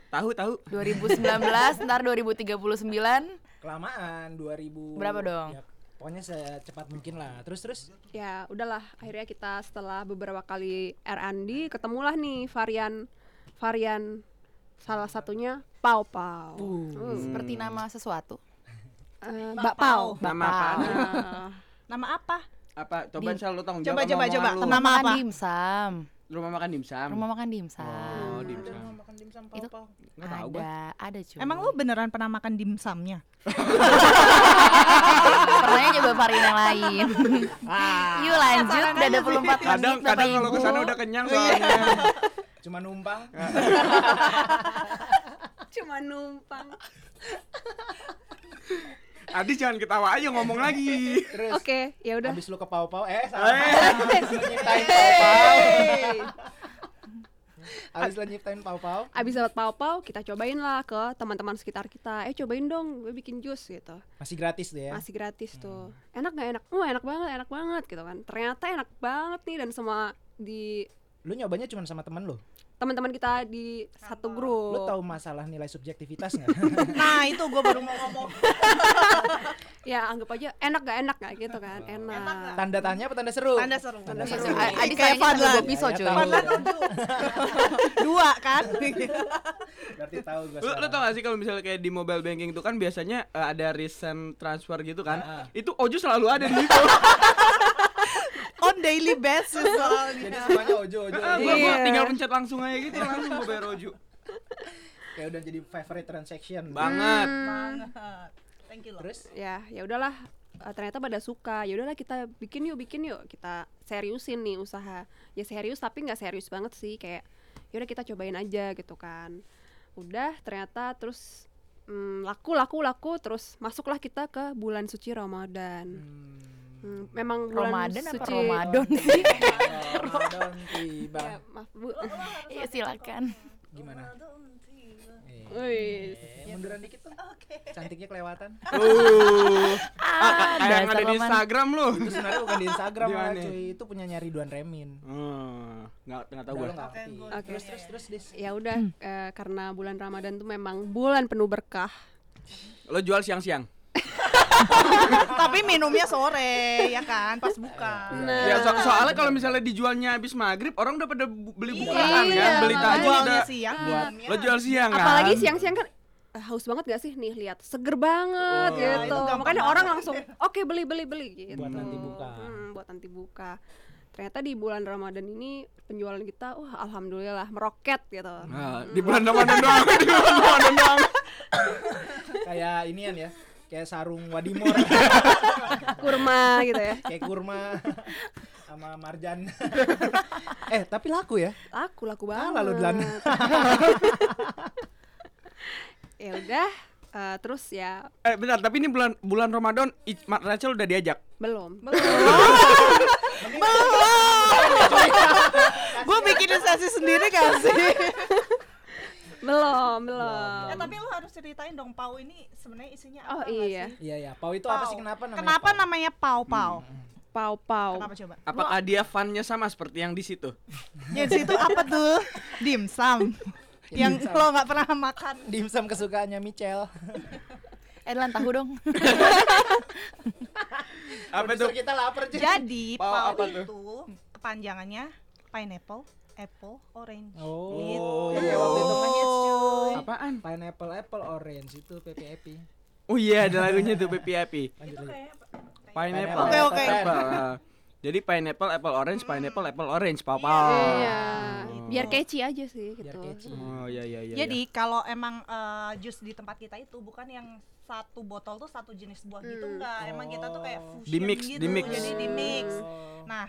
Tahu tahu. 2019 ntar 2039 Kelamaan 2000. Berapa dong? Ya, pokoknya secepat mungkin lah. Terus terus ya udahlah akhirnya kita setelah beberapa kali R&D ketemulah nih varian varian salah satunya pau pau Uh. seperti nama sesuatu. Eh, Bakpao. bakpao Nama apaan? Nah, Nama apa? Apa? Coba tanggung Coba, jawab coba, coba. lu. Nama apa? dimsum. Rumah makan dimsum. Rumah makan dimsum. Oh, dimsum. makan dimsum Itu- pau-pau. Nggak tahu gua. ada, ada cuy. Emang lo beneran pernah makan dimsumnya? pernahnya coba varian yang lain. Yuk lanjut, udah 24 menit Kadang Bapak kadang kalau ke sana udah kenyang soalnya. Cuma numpang. cuma numpang Adi jangan ketawa aja ngomong lagi. Oke ya udah habis lu ke pau-pau eh salah. Eh. Habis lu nyiptain pau-pau. Hey. Habis lu nyiptain pau-pau. abis dapat pau-pau kita cobain lah ke teman-teman sekitar kita eh cobain dong gue bikin jus gitu Masih gratis tuh ya. masih gratis tuh enak nggak enak oh enak banget enak banget gitu kan ternyata enak banget nih dan semua di Lu nyobanya cuma sama temen lu. Teman-teman kita di satu grup Lu tahu masalah nilai subjektivitas nggak? Nah itu gue baru mau ngomong. ya anggap aja enak gak enak gak gitu kan enak, tanda tanya apa tanda seru? Tanda seru. Tanda Iya, seru. cuy. A- Adi Kayak sayangnya sambil Fadlan. bawa pisau Ya, cuy. tujuh. Dua kan? Berarti tahu gua Lu, lu tau gak sih kalau misalnya kayak di mobile banking itu kan biasanya eh, ada recent transfer gitu kan? Ah, ah. Itu Oju selalu ada di situ. On daily basis soalnya. Jadi semuanya ojo ojo. Ah, ojo. gua, gua Iya. tinggal pencet langsung aja gitu langsung gua bayar Oju. Kayak udah jadi favorite transaction. Banget. Banget. Thank you loh. Terus ya ya udahlah eh, ternyata pada suka ya udahlah kita bikin yuk bikin yuk kita seriusin nih usaha ya serius tapi nggak serius banget sih kayak ya udah kita cobain aja gitu kan udah ternyata terus mm, laku laku laku terus masuklah kita ke bulan suci Ramadan Hmm, memang bulan Ramadan apa suci Ramadan sih? Ramadan tiba. Ya, maaf bu Iya silakan. Gimana? Wih. Eh, munduran dikit tuh. Cantiknya kelewatan. Uh. Ah, yang ada di. Instagram lu. Itu sebenarnya bukan di Instagram mana? cuy. Itu punya nyari Duan Remin. Hmm, nggak nggak tahu Udah, gua. lu nggak ngerti. Oke. Terus terus terus dis. ya udah eh, karena bulan Ramadan tuh memang bulan penuh berkah Lo jual siang-siang. Tapi minumnya sore ya kan pas buka. Nah. Ya so- soalnya kalau misalnya dijualnya habis maghrib orang udah pada beli bukaan Iya, kan, beli Jualnya udah. siang. Buat- minumnya- Lo jual siang kan? apalagi siang-siang kan eh, haus banget gak sih nih lihat seger banget Oh, gitu itu gampang makanya banget. orang langsung oke beli beli beli gitu Buat nanti buka. Hmm, buat nanti buka ternyata di bulan Ramadan ini penjualan kita wah alhamdulillah meroket gitu Nah, di bulan Ramadan doang, di bulan Ramadan doang. Kayak inian ya. Kayak sarung wadimor. kurma gitu ya kayak kurma sama marjan. eh, tapi laku ya? laku laku banget lalu Dlan. ya udah eh, terus ya Eh bentar, tapi ini bulan bulan Ramadan I- Ma- Rachel udah diajak. belum Gue bikin sesi sendiri kan sih. Belum belum Eh tapi lu harus ceritain dong Pau ini sebenarnya isinya oh apa nggak iya sih? Iya ya, pau itu apa Pau. sih kenapa namanya? Kenapa pau? namanya Pau Pau? pau pau Kenapa coba? Apakah dia funnya sama seperti yang di situ? Ya di situ apa tuh? Dimsum. yang Dimsum. lo nggak pernah makan. Dimsum kesukaannya Michelle. Eh Lan tahu dong. Apa tuh? kita lapar cuy. Jadi Pau Pau apa itu kepanjangannya pineapple, apple, orange. Oh, Gitu. iya waktu itu kan hits, cuy. Apaan? Pineapple, apple, orange itu PPAP. Oh iya, ada lagunya tuh PPIP. Lanjut lagi. Pineapple. Oke, oke. Pineapple. Ah. Jadi pineapple, apple orange, pineapple, apple orange, pau Iya. Biar catchy aja sih Biar gitu. Oh iya iya iya. Jadi kalau emang eh, jus di tempat kita itu bukan yang satu botol tuh satu jenis buah gitu Hmm. enggak. Emang kita tuh kayak fusion Di-mix, gitu. di-mix. Jadi di mix. Oh. Nah,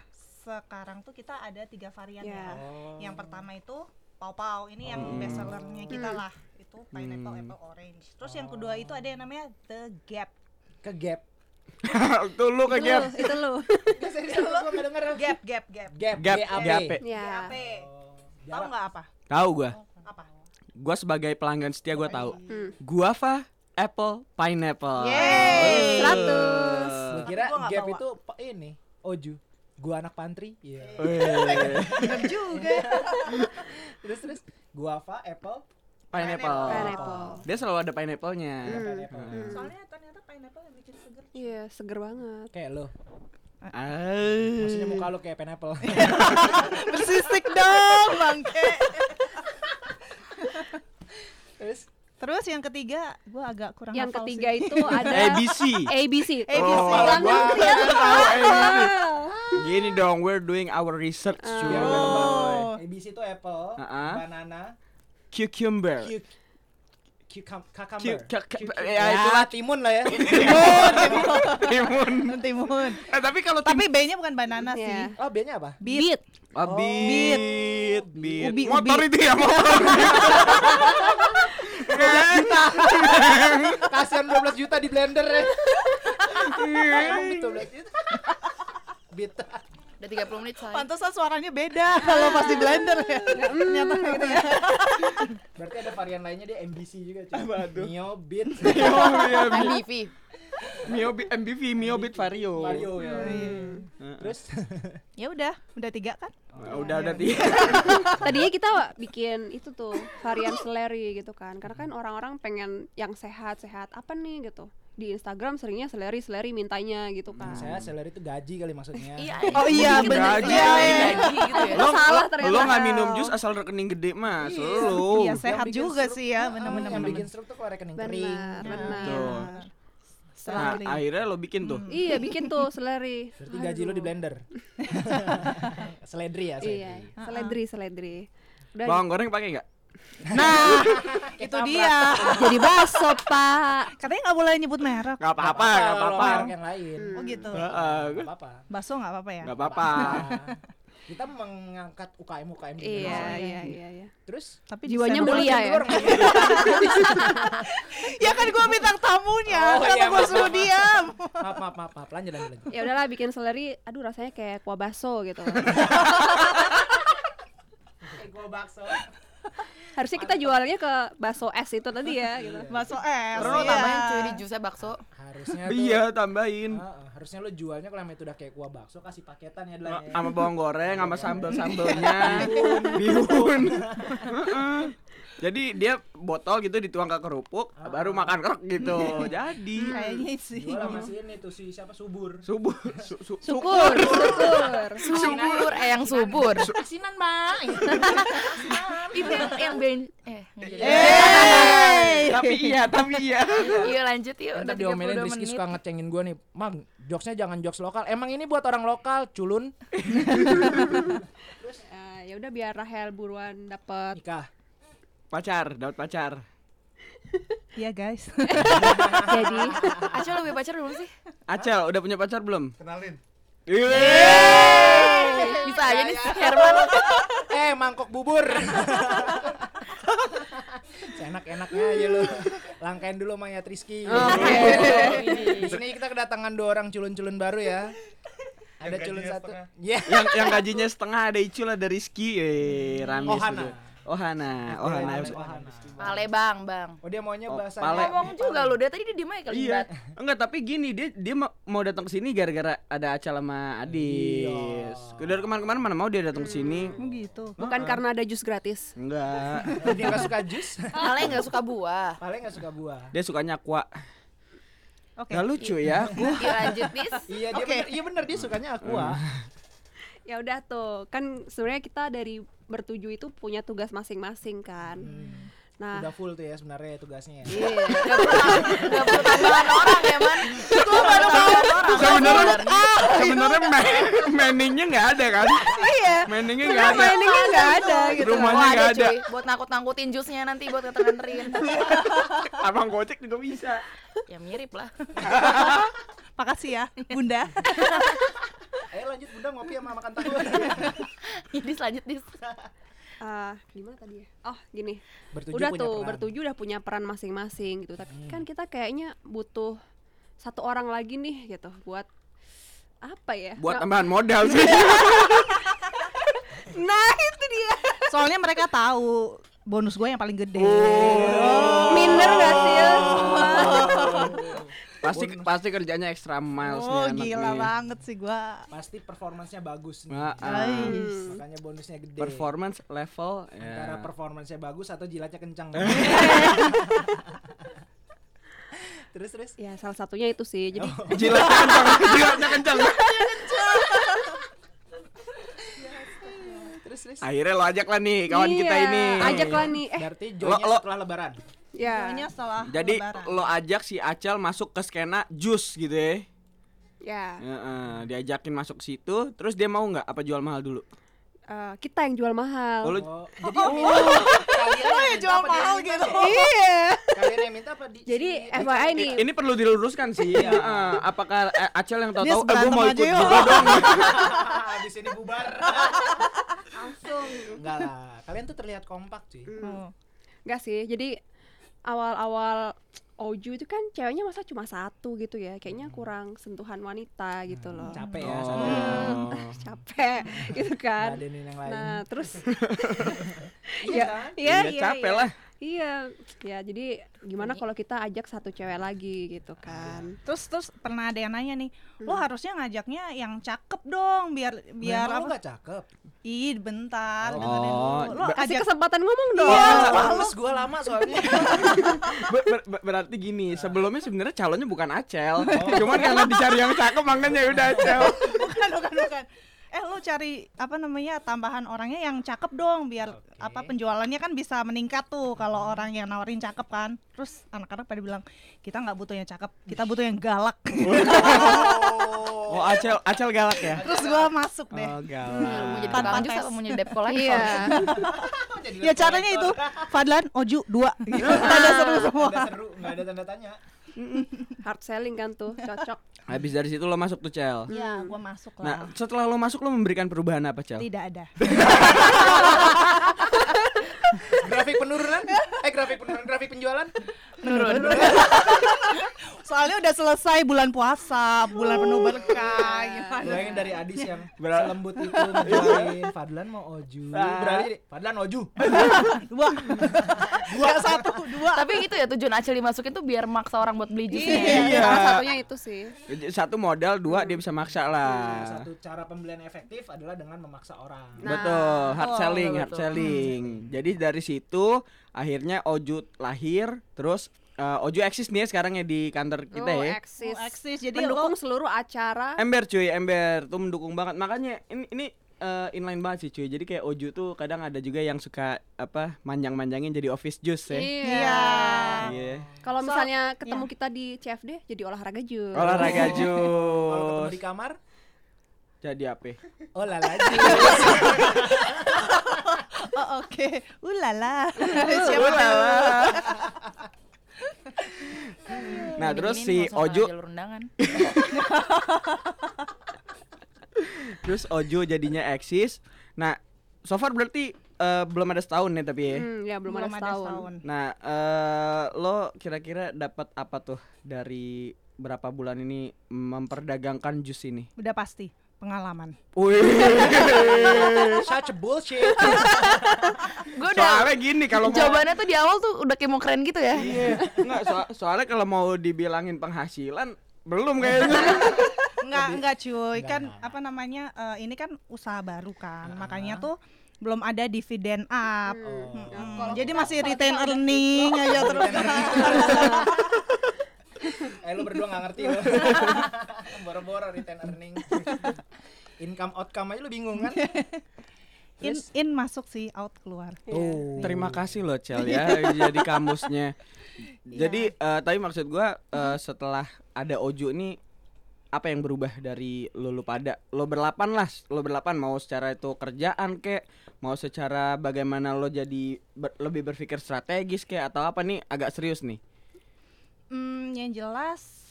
sekarang tuh kita ada tiga varian Ya. ya. Oh. Yang pertama itu pau-pau. Ini yang Hmm. best sellernya kita Hmm. lah. Itu pineapple, Hmm. apple, orange. Terus yang kedua itu ada yang namanya the gap. ke gap. Tuh lu ke Itu gap. itu lu. Gua. Gap, gap, gap. Gap, Gap, GAP. GAP. Ya. GAP. Oh, Tahu jarak. nggak apa? Tahu gua. Apa? Gua sebagai pelanggan setia gua tahu. Hmm. Guava, apple, pineapple. Yeay. Seratus. Gua kira gua gap itu ini Oju. Gua anak pantri. Iya. Bener juga. terus terus guava, apple, pineapple. Pineapple. Dia selalu ada pineapple-nya. pineapple. Hmm. Soalnya ternyata pineapple yang bikin seger. Iya, seger banget. Kayak lo. Ah. Maksudnya muka lo kayak pineapple. Bersisik dong, bangke. terus Terus yang ketiga, gue agak kurang Yang ketiga sih. itu ada ABC. ABC. ABC. Oh, Jangan gua lihat tahu ABC. Ah. Gini dong, we're doing our research Ah. cuy. Biar Oh. ABC itu apple, Uh-uh. banana, Cucumber. cu cucum Cu- cucumber. cu- cu- Cucumber. ya, itulah. timun lah ya. Timun. Timun. Eh, tapi kalau Tapi B-nya bukan banana Iya. sih. Oh, B-nya apa? Beat. Ah, Oh. beat, beat. Ubi, motor ubi. itu ya motor. Kasihan 12 juta di blender ya. Emang betul 12 juta. Bit. Udah 30 menit saya. Pantesan suaranya beda kalau pas di blender ya. Ternyata gitu ya. Berarti ada varian lainnya dia MBC juga cuy. Apa tuh? Mio, Beat, Oh, iya, MBV. Mio Beat- MBV, Mio Beat Vario. Mario ya. Heeh. Terus Ya udah, udah tiga kan? Ah, Udah udah tiga. Tadinya kita bikin itu tuh varian seleri gitu kan. Karena kan orang-orang pengen yang sehat-sehat apa nih gitu. Di Instagram seringnya seleri-seleri mintanya gitu kan. saya salary itu gaji kali maksudnya. Iya. Oh iya, bener. gaji. Iya, iya. Gaji gitu ya. Lo salah ternyata. Lo nggak minum jus asal rekening gede mas. Lo. Iya, sehat juga sih ya, Ah, bener-bener. Yang bikin stroke tuh kalau rekening kering. Benar, benar. Nah, akhirnya lo bikin tuh. Iya, bikin tuh seleri. Berarti gaji lo di blender. seledri ya, seledri. Iya, seledri, seledri. Udah Bawang goreng pakai nggak? Nah, itu dia. jadi baso, Pak. Katanya nggak boleh nyebut merek. Nggak apa-apa, nggak apa-apa. merek yang lain. Oh gitu. Heeh, Nggak apa-apa. Bakso nggak apa-apa ya? Nggak apa-apa. Kita mengangkat UKM UKM di Iya, Indonesia. iya, iya, iya. Terus Tapi Jiwanya mulia orang- ya. Ya kan gua bintang tamunya. Oh, Kenapa iya, gua maaf, suruh diam? maaf maaf maaf maaf lanjut lanjut lanjut. Ya udahlah bikin seleri, aduh rasanya kayak kuah baso gitu. Gua bakso. Harusnya kita jualnya ke baso es itu tadi ya gitu. Bakso es. Terus lo iya. tambahin cuy di jusnya bakso. Harusnya Iya, tambahin. Ah, ah, harusnya lo jualnya kalau emang itu udah kayak kuah bakso kasih paketan ya Ma- Dlan ya. sama bawang goreng sama sambel sambelnya bihun Heeh. jadi dia botol gitu dituang ke kerupuk baru makan kerek gitu jadi Kayaknya sih. Jual sama si ini tuh si siapa subur. subuh su, su, Syukur, syukur. Subur, eh yang subur. Asinan bang. Itu yang, yang ben eh jadi. tapi iya tapi iya Iya lanjut yuk. Udah diomelin 32 Rizky menit. suka ngecengin gua nih Mang, jokesnya jangan jokes lokal Emang ini buat orang lokal, culun Eh, ya udah biar Rahel buruan dapet Nikah pacar dapat pacar Iya guys. jadi Acel lebih pacar belum sih? Acel udah punya pacar belum Kenalin. Bisa aja nih Herman. Eh, mangkok bubur Seenak-enaknya aja lu. Langkain dulu sama Yat Rizky Di sini kita kedatangan dua orang culun-culun baru ya. Ada Yang culun satu. Iya. Yang yang gajinya setengah ada Icul ada Rizky. Eh Ramis Ohana. juga. Ohana Ohana Ohana. Pale bang, bang. Oh dia maunya Oh, bahasa pale. Ngomong juga lu, dia tadi dia diem aja kali Iya, enggak tapi gini dia dia ma- mau datang ke sini gara-gara ada acara sama Adis. Iya. Dari kemarin-kemarin mana mau dia datang ke sini? Oh gitu. bukan karena ada jus gratis. Enggak. Dia gak suka jus Pale nggak suka buah. Paling gak suka buah Dia sukanya aqua. Oke. Gak lucu ya. Iya lanjut bis. Iya dia bener, iya bener dia sukanya aqua Ya udah tuh, kan sebenarnya kita dari bertujuh itu punya tugas masing-masing kan. Nah, Udah full tuh ya sebenarnya tugasnya ya. iya. Gak perlu tambahan orang ya man Gue baru orang Sebenarnya sebenarnya ma- maningnya nggak ada kan? Iya. Maningnya nggak Sebenarnya ada. mainingnya nggak ada gitu. Rumahnya Wah nggak ada Buat ngangkut-ngangkutin jusnya nanti buat nganterin Abang gocek juga bisa. Ya mirip lah Makasih ya, Bunda. Ayo lanjut Bunda ngopi sama makan tahu. Jadi lanjut dis Eh, gimana tadi ya? Oh, gini. Bertujuh udah tuh peran. Hmm. bertujuh udah punya peran masing-masing gitu. Tapi kan kita kayaknya butuh satu orang lagi nih gitu buat apa ya? Buat Nggak- tambahan modal sih. Nah, itu dia. Soalnya mereka tahu bonus gue yang paling gede. Minder gak sih ya? Pasti pasti kerjanya extra miles Oh, gila nih. banget sih gua. Pasti performansnya bagus nih. Nah, Ais. Makanya bonusnya gede. performance level Antara ya. performansnya bagus atau jilatnya kencang. terus terus. Ya, salah satunya itu sih. Jadi Jilatnya kencang, jilatnya kencang. Terus terus. Akhirnya lo ajak lah nih kawan kita Iya, ini. Ajak lah nih. Eh, Berarti Lo- joinnya lo- setelah lebaran. Ya. Pokoknya setelah Jadi lebaran. lo ajak si Acel masuk ke skena jus gitu ya. Ya. Heeh, diajakin masuk situ, terus dia mau nggak apa jual mahal dulu? Eh, kita yang jual mahal. Oh, lu Oh, jadi yang minta kalian yang minta jual mahal yang gitu. Iya. Kalian yang minta apa di Jadi FYI nih. Ini perlu diluruskan sih. Heeh, apakah eh, Acel yang tahu-tahu eh gue mau ikut aja yuk." juga dong. di sini bubar. langsung. Enggak lah. Kalian tuh terlihat kompak cuy. Oh. Enggak sih. Jadi awal-awal Oju itu kan ceweknya masa cuma satu gitu ya. Kayaknya kurang sentuhan wanita gitu loh. Capek ya Oh. Hmm, capek gitu kan. Nah, terus Iya ya, kan? iya, Iya, iya, capek iya. lah. Iya, ya jadi gimana kalau kita ajak satu cewek lagi gitu kan? Terus terus pernah ada yang nanya nih, lo harusnya ngajaknya yang cakep dong biar biar Memang apa? nggak cakep. Ih, bentar, Oh, dengerin dulu. Lo Kasih ajak kesempatan ngomong dong. Iya, Males gua lama soalnya. Ber- ber- ber- berarti gini, sebelumnya sebenarnya calonnya bukan Acel. Cuman karena dicari yang cakep makanya ya udah Acel. bukan bukan bukan. Eh lo cari apa namanya tambahan orangnya yang cakep dong biar Oke. apa penjualannya kan bisa meningkat tuh kalau orang yang nawarin cakep kan. Terus anak-anak pada bilang kita nggak butuh yang cakep, kita butuh yang galak. Oh, Acel Acel galak ya? Terus gua masuk deh. Oh, Mau galak. jadi Tanpa jus tes. apa mau jadi debt collector? Iya. ya caranya itu Fadlan Oju dua gitu. Tanda seru semua. Udah seru, nggak ada tanda tanya. Hard selling kan tuh, cocok. Habis dari situ lo masuk tuh Cel. Ya, gua masuk Nah, lah. setelah lo masuk lo memberikan perubahan apa Cel? Tidak ada. Grafik penurunan? Eh grafik penurunan, grafik penjualan? Menurun. Soalnya udah selesai bulan puasa, bulan penuh berkah gimana? Bayangin dari Adis yang Berat. selembut itu ngejualin Fadlan mau oju. Berarti Fadlan oju. Dua. Dua satu, dua. Tapi itu ya tujuan Acel dimasukin tuh biar maksa orang buat beli jusnya. Iya. Salah satunya itu sih. Satu modal, dua dia bisa maksa lah. Satu cara pembelian efektif adalah dengan memaksa orang. Nah, betul, hard oh, selling, betul, hard selling. Jadi dari situ akhirnya Oju lahir, terus eh, Oju eksis nih ya sekarang ya di kantor kita oh, ya. eksis. Oh, eksis. Jadi Mendukung lo- seluruh acara. Ember cuy, ember tuh mendukung banget. Makanya ini ini eh, inline banget sih cuy. Jadi kayak Oju tuh kadang ada juga yang suka apa manjang-manjangin jadi office juice ya. Iya. Iya. Kalau So, misalnya ketemu iya. kita di CFD jadi olahraga jus. Olahraga Kalau ketemu di kamar, Jadi apa? oh lala jus. Oh, oke. Ulala. Siapa Nah, terus si Oju terus Oju jadinya eksis. Nah, so far berarti eh, belum ada setahun nih tapi ya. Hmm, ya belum, ada setahun. Nah, eh lo kira-kira dapat apa tuh dari berapa bulan ini memperdagangkan jus ini? Udah pasti pengalaman. Wih, Such a bullshit. Gue udah soalnya gini kalau mau jawabannya tuh di awal tuh udah kayak mau keren gitu ya. Iya, enggak so- soalnya kalau mau dibilangin penghasilan belum kayaknya. Enggak, enggak cuy. Enggak, kan enggak. apa namanya? eh, ini kan usaah baru kan. Makanya tuh belum ada dividen up. Oh. Mm, Kalau jadi masih retain earning aja terus. Eh lu berdua gak ngerti lo. Boro-boro return earning. Income outcome aja lu bingung kan? in Terus? in masuk sih out keluar Tuh. Terima kasih loh Cel ya jadi kamusnya. Jadi eh, tapi maksud gua eh, setelah ada Ojo ini apa yang berubah dari lo lu pada lo berlapan lah lo berlapan mau secara itu kerjaan kek mau secara bagaimana lo jadi ber- lebih berpikir strategis kek atau apa nih agak serius nih Hmm, yang jelas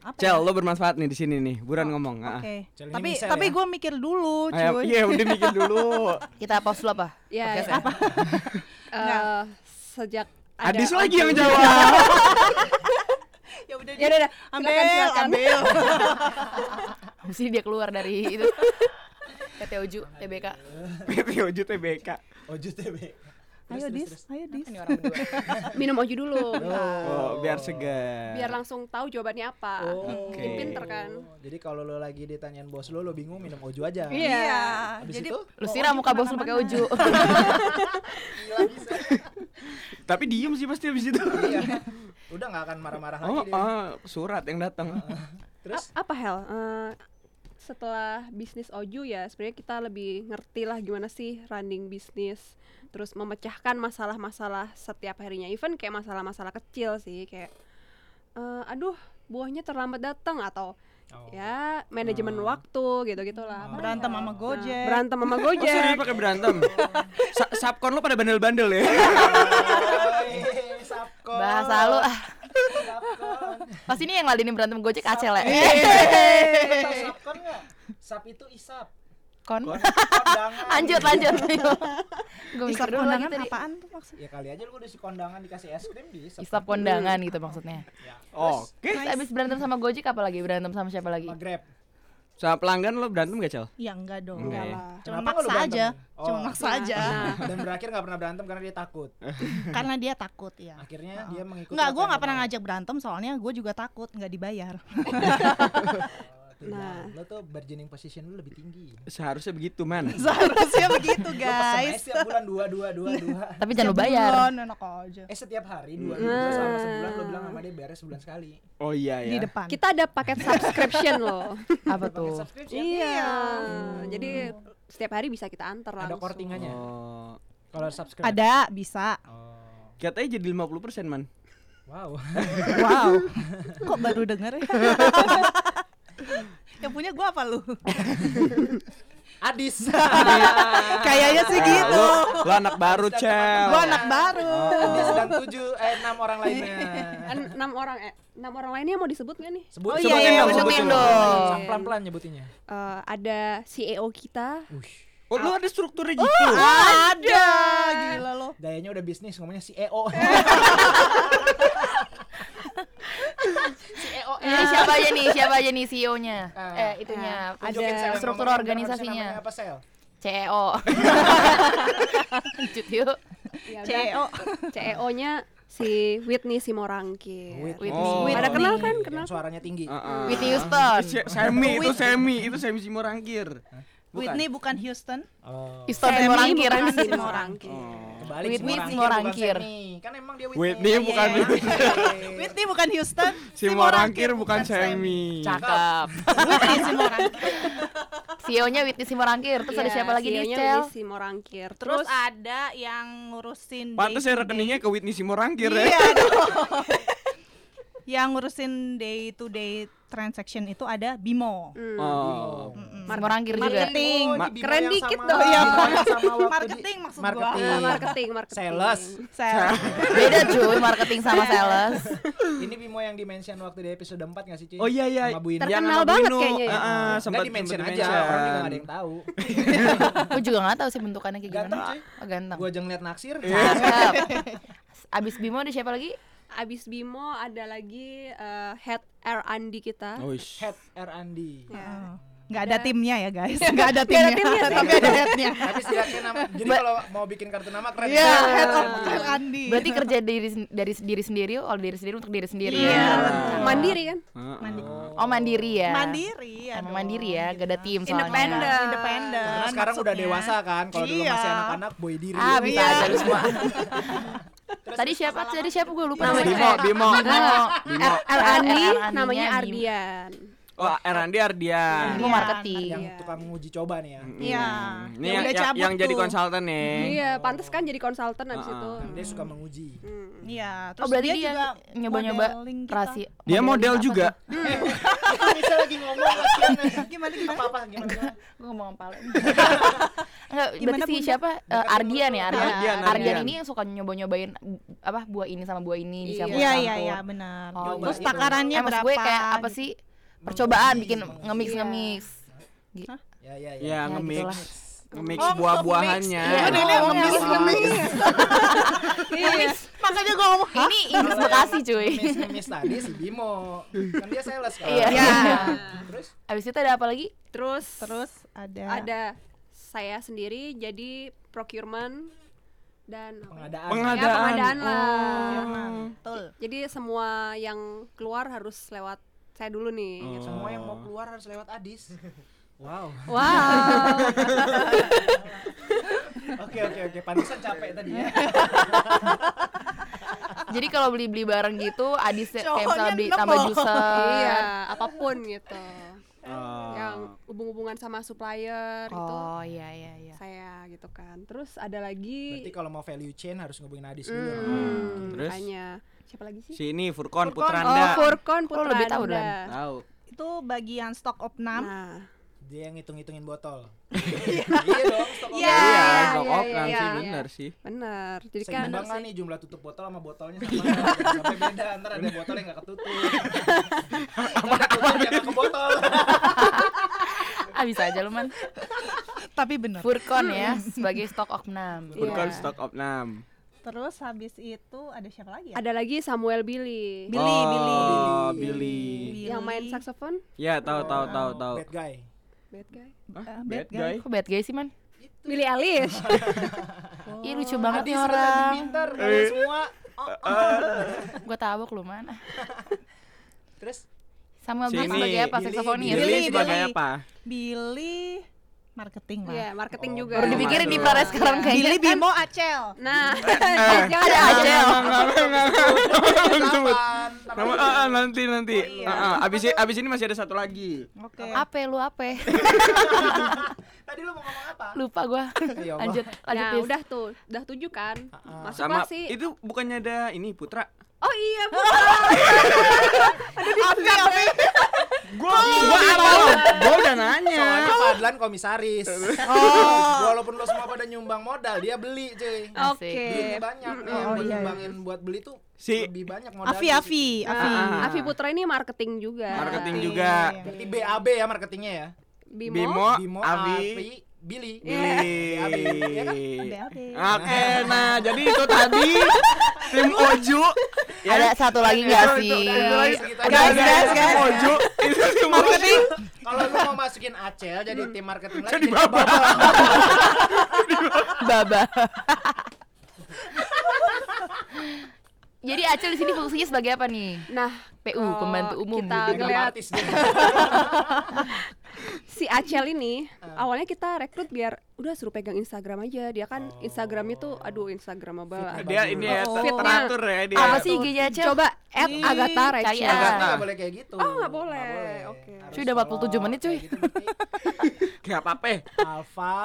apa Cel ya? lo bermanfaat nih di sini nih buran ngomong ah. Oke. Cel ini Tapi misal tapi ya. gue mikir dulu, Ayo, cuy. iya udah mikir dulu Kita pause dulu apa? Ya, Podcastnya? apa? Eh, sejak ada Adis lagi yang jawab Ya udah, Ya udah, udah. ambil, Silakan, silakan. ambil. Mesti dia keluar dari itu. PT Oju, TBK. PT Ojo TBK Ojo TB. Ayo dis, ayo dis. Ini orang berdua. Minum Ojo dulu. oh biar segar Biar langsung tahu jawabannya apa. Oh. Bikin pinter kan. Jadi kalau lo lagi ditanyain bos lo, lo bingung minum Ojo aja. Iya. Habis Jadi itu Lu siram muka bos lu pakai Oju. tapi diem sih pasti abis itu iya. Udah nggak akan marah-marah lagi oh, dia. oh surat yang datang Terus A- apa Hel? Eh, setelah bisnis Oju ya sebenarnya kita lebih ngerti lah gimana sih running bisnis terus memecahkan masalah-masalah setiap harinya even kayak masalah-masalah kecil sih kayak eh, aduh buahnya terlambat datang atau Oh. ya manajemen waktu gitu gitulah Berantem sama Gojek. berantem sama Oh Gojek pakai berantem? Sa Sapkon lo pada bandel-bandel ya? Sapkon. Bahasa lu ah. Sapkon. Pasti ini yang ladenin berantem Gojek Acel ya. Tau Sapkon nggak? Sap itu isap. Kon. Lanjut lanjut. Gue mikir dulu kondangan tadi. apaan tuh maksudnya? Ya kali aja lu udah si kondangan dikasih es krim di isap. Isap kondangan gitu maksudnya. Ya. Oke. Terus abis berantem sama Gojek apa lagi? Berantem sama siapa lagi? Sama Grab. Sama pelanggan lo berantem gak Cel? Ya enggak dong. Enggak lah. Cuma Kenapa maksa aja. Oh. Cuma maksa aja. Nah, Dan berakhir nggak pernah berantem karena dia takut. Karena dia takut ya. Akhirnya dia mengikuti. Enggak, gue lo pernah ngajak berantem soalnya gue juga takut nggak dibayar. Tuh, Nah. Jan. lo tuh bargaining position lu lebih tinggi. Seharusnya begitu man Seharusnya begitu Lo guys. setiap bulan dua dua dua dua. Tapi jangan Tiap bayar. bulan, enak aja. Eh setiap hari dua dua selama sebulan lo bilang sama dia beres sebulan sekali. Oh iya Di ya depan. kita ada paket subscription loh Apa tuh? subscription. iya jadi setiap hari bisa kita antar Ada langsung kortingannya. Oh Kalau subscribe. Ada, bisa. Oh. Katanya jadi 50% man Wow. Wow. Kok baru denger ya? Yang punya gua apa lu? Adis. Kayaknya sih gitu. Lo, lo anak baru Cel Gua anak baru. Adis dan tujuh eh enam orang lainnya. En- enam orang eh enam orang lainnya mau disebut nggak nih Sebut Oh iya, Sebutin iya, dong, sebutin dong. Pelan-pelan nyebutinnya. Eh, ada CEO kita Oh lo ada strukturnya gitu Ada. Gila lo. Gayanya udah bisnis ngomongnya E CEO. Ini siapa aja nih? Siapa aja nih CEO-nya? Ah. Eh, itunya. Tunjukin Sel, struktur organisasinya. apa sel? CEO. Lanjut yuk. ya CEO. CEO nya si Whitney Simorangkir Whitney. Oh. Ada kenal kan Yang kenal suaranya tinggi. Heeh. Whitney Houston. Se- Semi itu Semi itu Semi Simorangkir Bukan. Whitney bukan Houston. Oh. Houston Semi Simorangkir. bukan Simorangkir. Simorangkir Oh. Kebalik Whitney Semi. Kan emang dia Whitney. Whitney bukan Iya. Whitney. Whitney bukan Houston. Simorangkir bukan Semi Cakep. Whitney Simorangkir. CEO-nya Whitney Simorangkir. Terus ada Iya, siapa lagi nih, CEO-nya Cel? Whitney Simorangkir Terus terus ada yang ngurusin Pantes ya rekeningnya ke Whitney Simorangkir ya Iya. Yang ngurusin day to day transaction itu ada Bimo. hmm, Oh Simorangkir juga. Marketing. Oh, Ma- di Bimo keren dikit dong. Iya, di- marketing maksud gua. marketing. Marketing marketing Sales. Saya Beda cuy, marketing sama sales. Ini Bimo yang dimention waktu di episode 4 gak sih, Ci? Oh iya iya Sama Bu. Terkenal Yang sama Bu banget Inu. kayaknya ya. Ah, Enggak sempat di mention sempat aja, di-mention. orang juga gak ada yang tahu. Gue juga gak tahu sih bentukannya kayak Ganteng, gimana. cuy. Oh, ganteng. Gua aja ngeliat naksir. Abis Bimo ada siapa lagi? Abis Bimo ada lagi eh, head R&D kita Oh, ish. Head R Andi. Ya. nggak ada timnya ya guys, nggak ada timnya, timnya sih. tapi ada headnya. Tapi setidaknya nama jadi kalau mau bikin kartu nama keren. Iya, ya. head of Andi. Berarti kerja diri dari diri sendiri, oleh diri sendiri untuk diri sendiri Iya, ya. betul. mandiri kan Ah, ah. Oh mandiri ya. mandiri ya. Emang mandiri ya, gak ada kita. tim soalnya. Independen. Independen. Karena sekarang udah dewasa kan, kalau dulu Iya. masih anak-anak boy diri. Ah bisa Iya. aja lu semua. Tadi siapa? Tadi siapa gue lupa Namanya- Bimo, Bimo. Bimo. Bimo. Namanya Bimo. Ardian Oh, Erandi Ardian. Ilmu Iya. marketing. yang Iya. tukang uji coba nih ya. Mm. Iya. Ini Yang yang, yang, jadi konsultan nih. Iya, pantas kan jadi konsultan abis itu. Kan dia suka menguji. Hmm. Iya, Oh terus berarti dia, dia, juga nyoba-nyoba rahasia. Dia model juga. bisa lagi ngomong. Gimana gimana? Apa apa gimana? Gue ngomong apa Enggak, Gimana, berarti si siapa? Eh, Ardian ya, Ardian. Ardian, Ardian Ardian. ini yang suka nyoba-nyobain apa buah ini sama buah ini Iya. dicampur Iya campur. iya iya benar. Oh, Terus iya. takarannya Eh, berapa? gue kayak apa gitu. sih? Percobaan bikin nge-mix Iya. nge-mix. Ya ya ya. Ya, Ya, nge-mix. Nge-mix Oh, buah-buahannya. Iya, ini ngemis. Iya. Makanya gue ngomong Ini Inggris Bekasi cuy. Ngemis tadi si Bimo. Kan dia sales kan. Iya. Terus Abis itu ada apa lagi? Terus Terus ada ada saya sendiri jadi procurement dan apa ya? pengadaan. Ya, Pengadaan. pengadaan lah. Oh. betul. Jadi semua yang keluar harus lewat saya dulu nih. Oh. gitu. Semua yang mau keluar harus lewat Adis. Wow. Wow. Oke oke oke. Pantesan capek tadi ya. Jadi kalau beli-beli bareng gitu, Adis kayak misalnya beli tambah juicer. iya, apa pun gitu. Oh. Yang hubung-hubungan sama supplier itu Oh iya iya iya. saya gitu kan. Terus ada lagi Berarti kalau mau value chain harus ngubungin Adis dulu. Hmm, Terus? makanya siapa lagi sih? Si ini Furkon Furkon. Putranda. Oh, Furkon Oh, lebih tahu, Putranda. Dan. Tahu. Itu bagian stock of 6. Nah, Dia yang ngitung-ngitungin botol. iya dong. stok Iya, Iya, iya, iya, opnam iya, sih iya. bener sih. benar. Jadi kan Seimbang nggak nih jumlah tutup botol sama botolnya sama sampai beda ntar ada botol yang nggak ketutup apa apa yang ke botol Ah bisa aja lu man. Tapi bener. Furkon ya sebagai stok oknam. Furkon Iya. stock opnam. Terus habis itu ada siapa lagi ya? ada lagi Samuel Billy. Billy, oh, Billy. Billy. Billy. Yang main saxophone? Ya, tahu tahu tahu tahu. bad guy Bad guy. Eh, Bad bad guy. guy. Kok bad guy sih man? Billy Eilish. Ih lucu banget nih orang. pintar kalian semua oh, Gue tabok lu man. terus Samuel Billy sebagai apa? Billy, Saksofonis. Billy, Billy, sebagai Billy. apa? Billy marketing lah. Iya, marketing Oh, juga. Baru dipikirin di Paris sekarang Iya. kayaknya. Billy Bimo Acel. Nah, jangan ada ada Acel. Nama ah, ah, nanti nanti. Oh, iya. Ah, ah. abis abis ini masih ada satu lagi. Oke. Ape lu ape? tadi lu mau ngomong apa Lupa gua. Ya. Lanjut lanjut Nah, Tis. udah tuh, udah tujuh kan. Ah, Masuklah Sama sih. itu bukannya ada ini Putra? Oh iya, Bu. Afi, Afi. Gua gua apa? Gua udah nanya. soalnya Fadlan komisaris Oh. walaupun lo semua pada nyumbang modal dia beli cuy. Oke. duitnya banyak yang Oh, buat iya, iya. nyumbangin buat beli tuh Si- lebih banyak modal Afi, Afi, Afi. Afi Putra ini marketing juga. Marketing juga. berarti BAB ya marketingnya ya Bimo. Bimo, Bimo, Avi, Avi, Billy Billy. BAB ya kan BAB. Oke, nah jadi itu tadi tim Oju. ya. Ada satu lagi nggak Itu- sih? itu- itu lagi. Segitu Ada aja. ada Guys, tim guys. Oju. Itu tim marketing. kalau lu mau masukin Acel jadi tim marketing lagi Jadi Baba. Baba. Jadi Acel di sini fungsinya sebagai apa nih? Nah, PU, kalau pembantu umum. Kita Dia ngeliat si Acel ini awalnya kita rekrut biar udah suruh pegang Instagram aja. Dia kan Instagramnya tuh aduh Instagramable lah. Dia ini ya Oh. teratur ya dia. Apa sih IG-nya Acel? Coba add Ih, Agatha Rachel. nggak boleh kayak gitu Oh, nggak boleh. Oke. Harus Cuy, udah 47 kalau menit, cuy. kayak gitu berarti Kayak apa eh? Alpha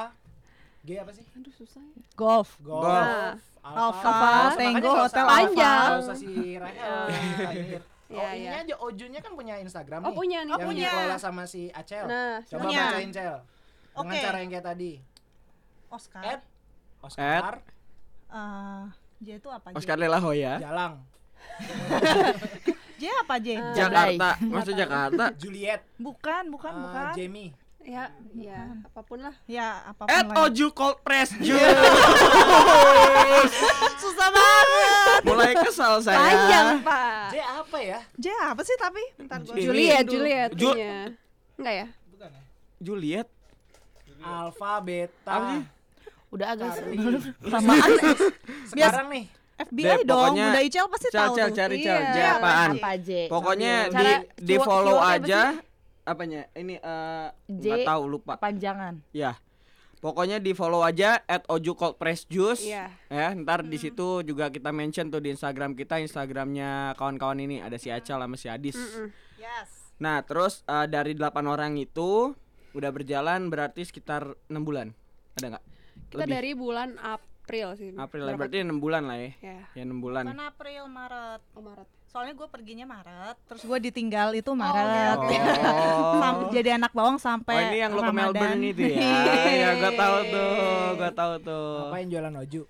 G apa sih Aduh susah. ya. Golf. Golf Nah. Alpha, Makanya Tango, Hotel Panjang. usah si Rahel lahir. Iya, Oh, iya. ini aja Ojunya kan punya Instagram Oh, nih. punya nih. Yang Oh, punya. dikelola sama si Acel. Nah, Coba punya. bacain Cel. Dengan Oke. cara yang kayak tadi. Oscar. Ed Oscar Eh, J itu apa? J? Oscar Lela Hoya. Jalang J apa J? Eh. Jakarta. Maksud Jakarta. Juliet Bukan, bukan, eh, bukan. Jamie Ya, ya, apa pun lah. Ya, apa pun At lagi. Oju Cold Press Juice. Susah banget. Mulai kesal saya. Panjang, Pak. J apa ya? J apa sih tapi? Bentar gua. Juliet. Juliet. Ju- punya. Enggak ya? Bukan ya? Juliet. Alpha Beta? Udah agak lamaan. Sekarang nih FBI Deh, dong, pokoknya- udah Icel pasti Cel tahu cel tuh. cari Iya. cel. J Iya, apaan? Apa J? Pokoknya di Cara di follow aja. Apanya? Ini eh J. nggak tahu lupa. Kepanjangan. Ya. Pokoknya di follow aja at Oju Cold Press Juice. Iya. Ya, ntar di situ juga kita mention tuh di Instagram kita, Instagramnya kawan-kawan ini ada si Acal sama si Adis. Mm-mm. Yes. Nah, terus eh, dari delapan orang itu udah berjalan berarti sekitar enam bulan. Ada nggak? Kita Lebih. dari bulan April sih. April ya, berarti enam bulan lah ya. Ya, Ya enam bulan. Mana April, Maret. oh Maret. Soalnya gue perginya Maret, terus gue ditinggal itu Maret. Oh. Sam- jadi anak bawang sampai Oh ini yang lo ke. Melbourne itu ya? ya gua tahu tuh, gua tahu tuh. Ngapain jualan oju?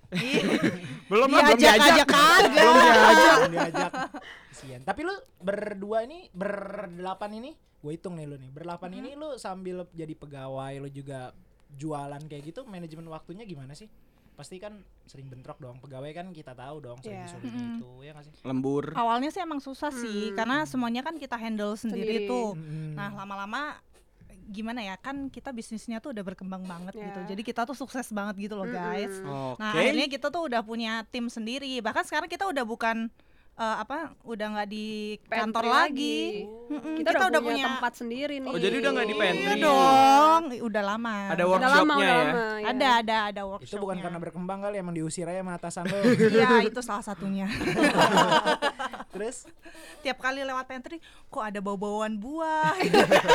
Belum lah, belum Diajak diajak. aja kagak. belum diajak. Belum diajak. Kasian. Tapi lu berdua ini berdelapan ini, gue hitung nih lu nih. Berdelapan ini lu sambil jadi pegawai lu juga jualan kayak gitu, manajemen waktunya gimana sih? Pasti kan sering bentrok dong. Pegawai kan kita tahu dong sering Iya. disuruh itu, ya nggak sih? Lembur. Awalnya sih emang susah sih, Hmm. karena semuanya kan kita handle sendiri, Sendiri. tuh. Mm. Nah lama-lama gimana ya kan kita bisnisnya tuh udah berkembang banget Ya. gitu. Jadi kita tuh sukses banget gitu loh guys. Mm-mm. Oke. Nah akhirnya kita tuh udah punya tim sendiri. Bahkan sekarang kita udah bukan eh, apa udah nggak di kantor Pantry lagi. Mm-mm, Kita, udah, punya, tempat sendiri nih. Oh, jadi udah nggak di pantry. Iya dong, udah lama. Ada Udah lama, workshopnya udah ya. lama, ya. Ada ada ada workshop. Itu bukan karena berkembang kali emang diusir aja sama atasan lu. Iya itu salah satunya. Terus Tiap kali lewat pantry, kok ada bau-bauan buah.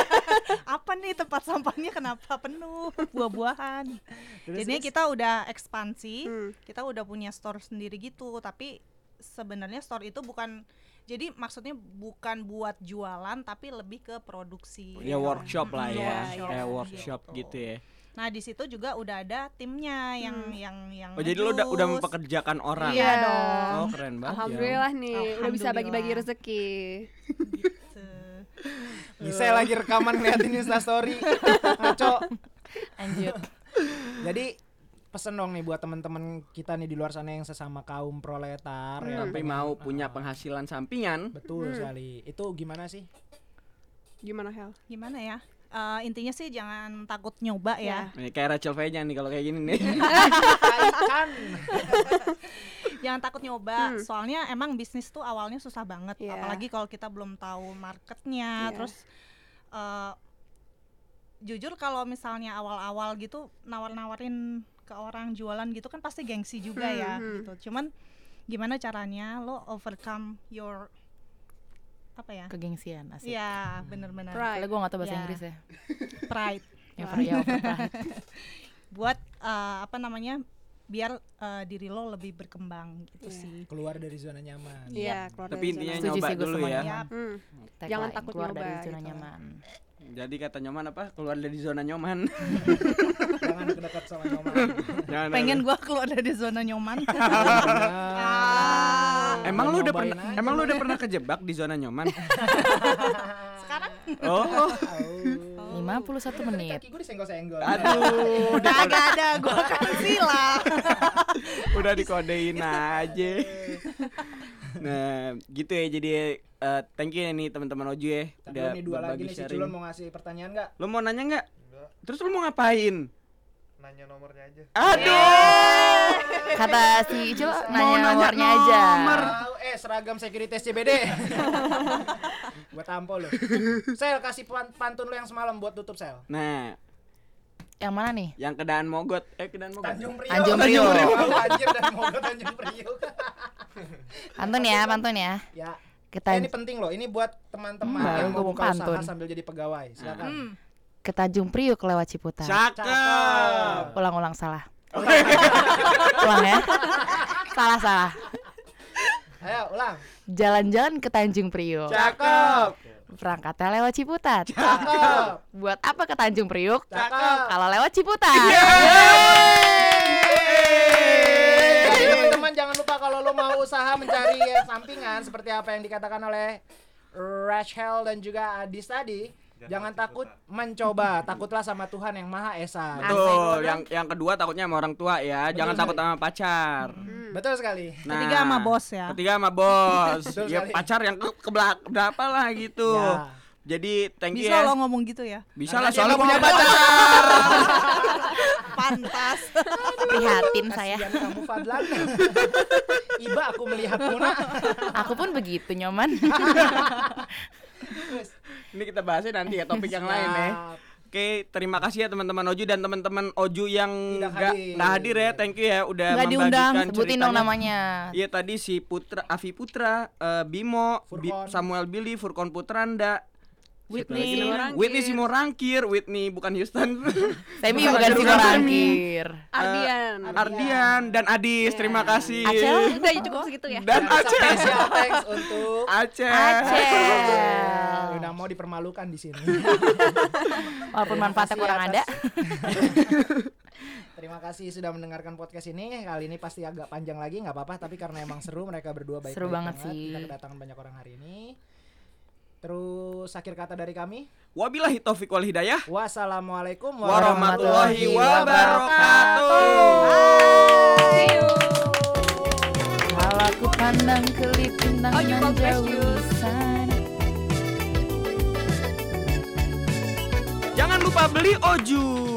Apa nih tempat sampahnya kenapa penuh buah-buahan? Terus? kita udah ekspansi, Hmm. kita udah punya store sendiri gitu. Tapi sebenarnya store itu bukan jadi maksudnya bukan buat jualan tapi lebih ke produksi. Ya workshop lah ya. workshop Kayak gitu. workshop gitu ya. Nah di situ juga udah ada timnya yang Hmm. yang yang. Oh, jadi lo udah udah mempekerjakan orang. Iya Iya. dong. Oh, keren banget. ya. Alhamdulillah nih, udah bisa Alhamdulillah. bagi-bagi rezeki. Gitu. bisa lagi rekaman ngeliatin Insta story. Ngaco. Lanjut. Jadi pesen dong nih buat teman-teman kita nih di luar sana yang sesama kaum proletar ya. Tapi mau punya penghasilan sampingan. Betul Hmm. sekali. Itu gimana sih? Gimana Hel? Gimana ya? Eh, intinya sih jangan takut nyoba ya. Nih, kayak Rachel Fejan nih kalau kayak gini nih. Kan. Jangan takut nyoba. Hmm. Soalnya emang bisnis tuh awalnya susah banget. Iya. Apalagi kalau kita belum tahu marketnya. Iya. Terus eh, jujur kalau misalnya awal-awal gitu nawar-nawarin ke orang jualan gitu kan pasti gengsi juga Hmm, ya hmm. gitu. Cuman gimana caranya lo overcome your apa ya? Kegengsian asik. Iya, bener-bener Pride. Soalnya gue gak tau bahasa Ya. Inggris ya. pride. Yang per ya, pride. Buat eh, apa namanya? biar eh, diri lo lebih berkembang gitu Iya. sih. Keluar dari zona nyaman. Iya, keluar Tapi dari intinya zona. Nyoba dulu ya. Ya, Hmm. Jangan takut keluar dari nyoba zona gitu. nyaman. Jadi kata nyoman apa? Keluar dari zona nyoman. Jangan dekat sama nyoman. Jangan pengen gua keluar dari zona nyoman. Ah. Emang lu udah pernah emang lu udah pernah kejebak di zona nyoman? Sekarang Oh, Oh. 51 menit. Kaki gue disenggol-senggol. aduh, udah, kagak ada gua kasih lah. udah dikodein aja. Nah, gitu ya. Jadi eh, thank you ya nih teman-teman Oju ya. Tapi nih dua lagi nih si. Culun mau ngasih pertanyaan nggak? Lu mau nanya nggak? Enggak, Terus lu mau ngapain? nanya nomornya aja. Aduh. Kata si Icul Mau nanya nanya nomornya aja. nomor. Eh seragam security CBD. buat tampol lu. Sel kasih pan- pantun lu yang semalam buat tutup sel. Nah, Yang mana nih? yang kedaan Mogot. Eh, kedaan Mogot. Tanjung Priok. Tanjung Priok. Anjir dan moga Tanjung Priok. Pantun ya, pantun ya. ya. Kita Eh, ini penting loh. Ini buat teman-teman Hmm, yang mau buka usaha pantun. sambil jadi pegawai. Silakan. Hmm. ke Tanjung Priuk lewat Ciputat. Cakep. Ulang-ulang salah. Ulang ya. Salah salah. Ayo ulang. Jalan-jalan ke Tanjung Priuk. Cakep. Berangkatnya lewat Ciputat. Cakep. Buat apa ke Tanjung Priuk? Cakep. Kalau lewat Ciputat. Jadi teman-teman jangan lupa kalau lo mau usaha mencari sampingan seperti apa yang dikatakan oleh Rachel dan juga Adis tadi, jangan takut mencoba, takutlah sama Tuhan yang Maha Esa. Betul. Yang yang kedua takutnya sama orang tua ya. Jangan takut sama pacar. Betul sekali. Nah, Ketiga sama bos ya. Ketiga sama bos. Betul ya sekali. pacar yang ke, ke belak- berapa lah gitu. Ya. Jadi thank you Bisa ya. lo ngomong gitu ya. Bisa lah soalnya punya pacar. Pantas. Prihatin saya. Kamu Fadlan. Iba aku melihatmu nak. Aku pun begitu nyoman. Ini kita bahasnya nanti ya topik yang lain ya. Oke, terima kasih ya teman-teman Oju dan teman-teman Oju yang Tidak nggak hadir. hadir ya. Thank you ya udah Nggak diundang, Sebutin dong namanya. Iya tadi si Putra Avi Putra, eh, Bimo, Bi-. Samuel Billy, Furkon Putranda, Whitney Simorangkir. Whitney Simorangkir, Whitney bukan Houston. Semi Bukan bukan si Houston. Rangkir. Ardian. Ardian dan Adis, terima kasih. Acel? Udah cukup segitu ya. Dan Aceh. Special thanks untuk Aceh. Acel. udah mau dipermalukan di sini. Walaupun manfaatnya kurang ada. Terima kasih sudah mendengarkan podcast ini. Kali ini pasti agak panjang lagi, nggak apa-apa. Tapi karena emang seru, mereka berdua baik Seru banget sih. Kita kedatangan banyak orang hari ini. Terus akhir kata dari kami, Wabillahi taufiq wal hidayah. wassalamualaikum Warahmatullahi wabarakatuh. Kalau aku pandang kelip bintang Oh, call jauh sana. Jangan lupa beli Oju.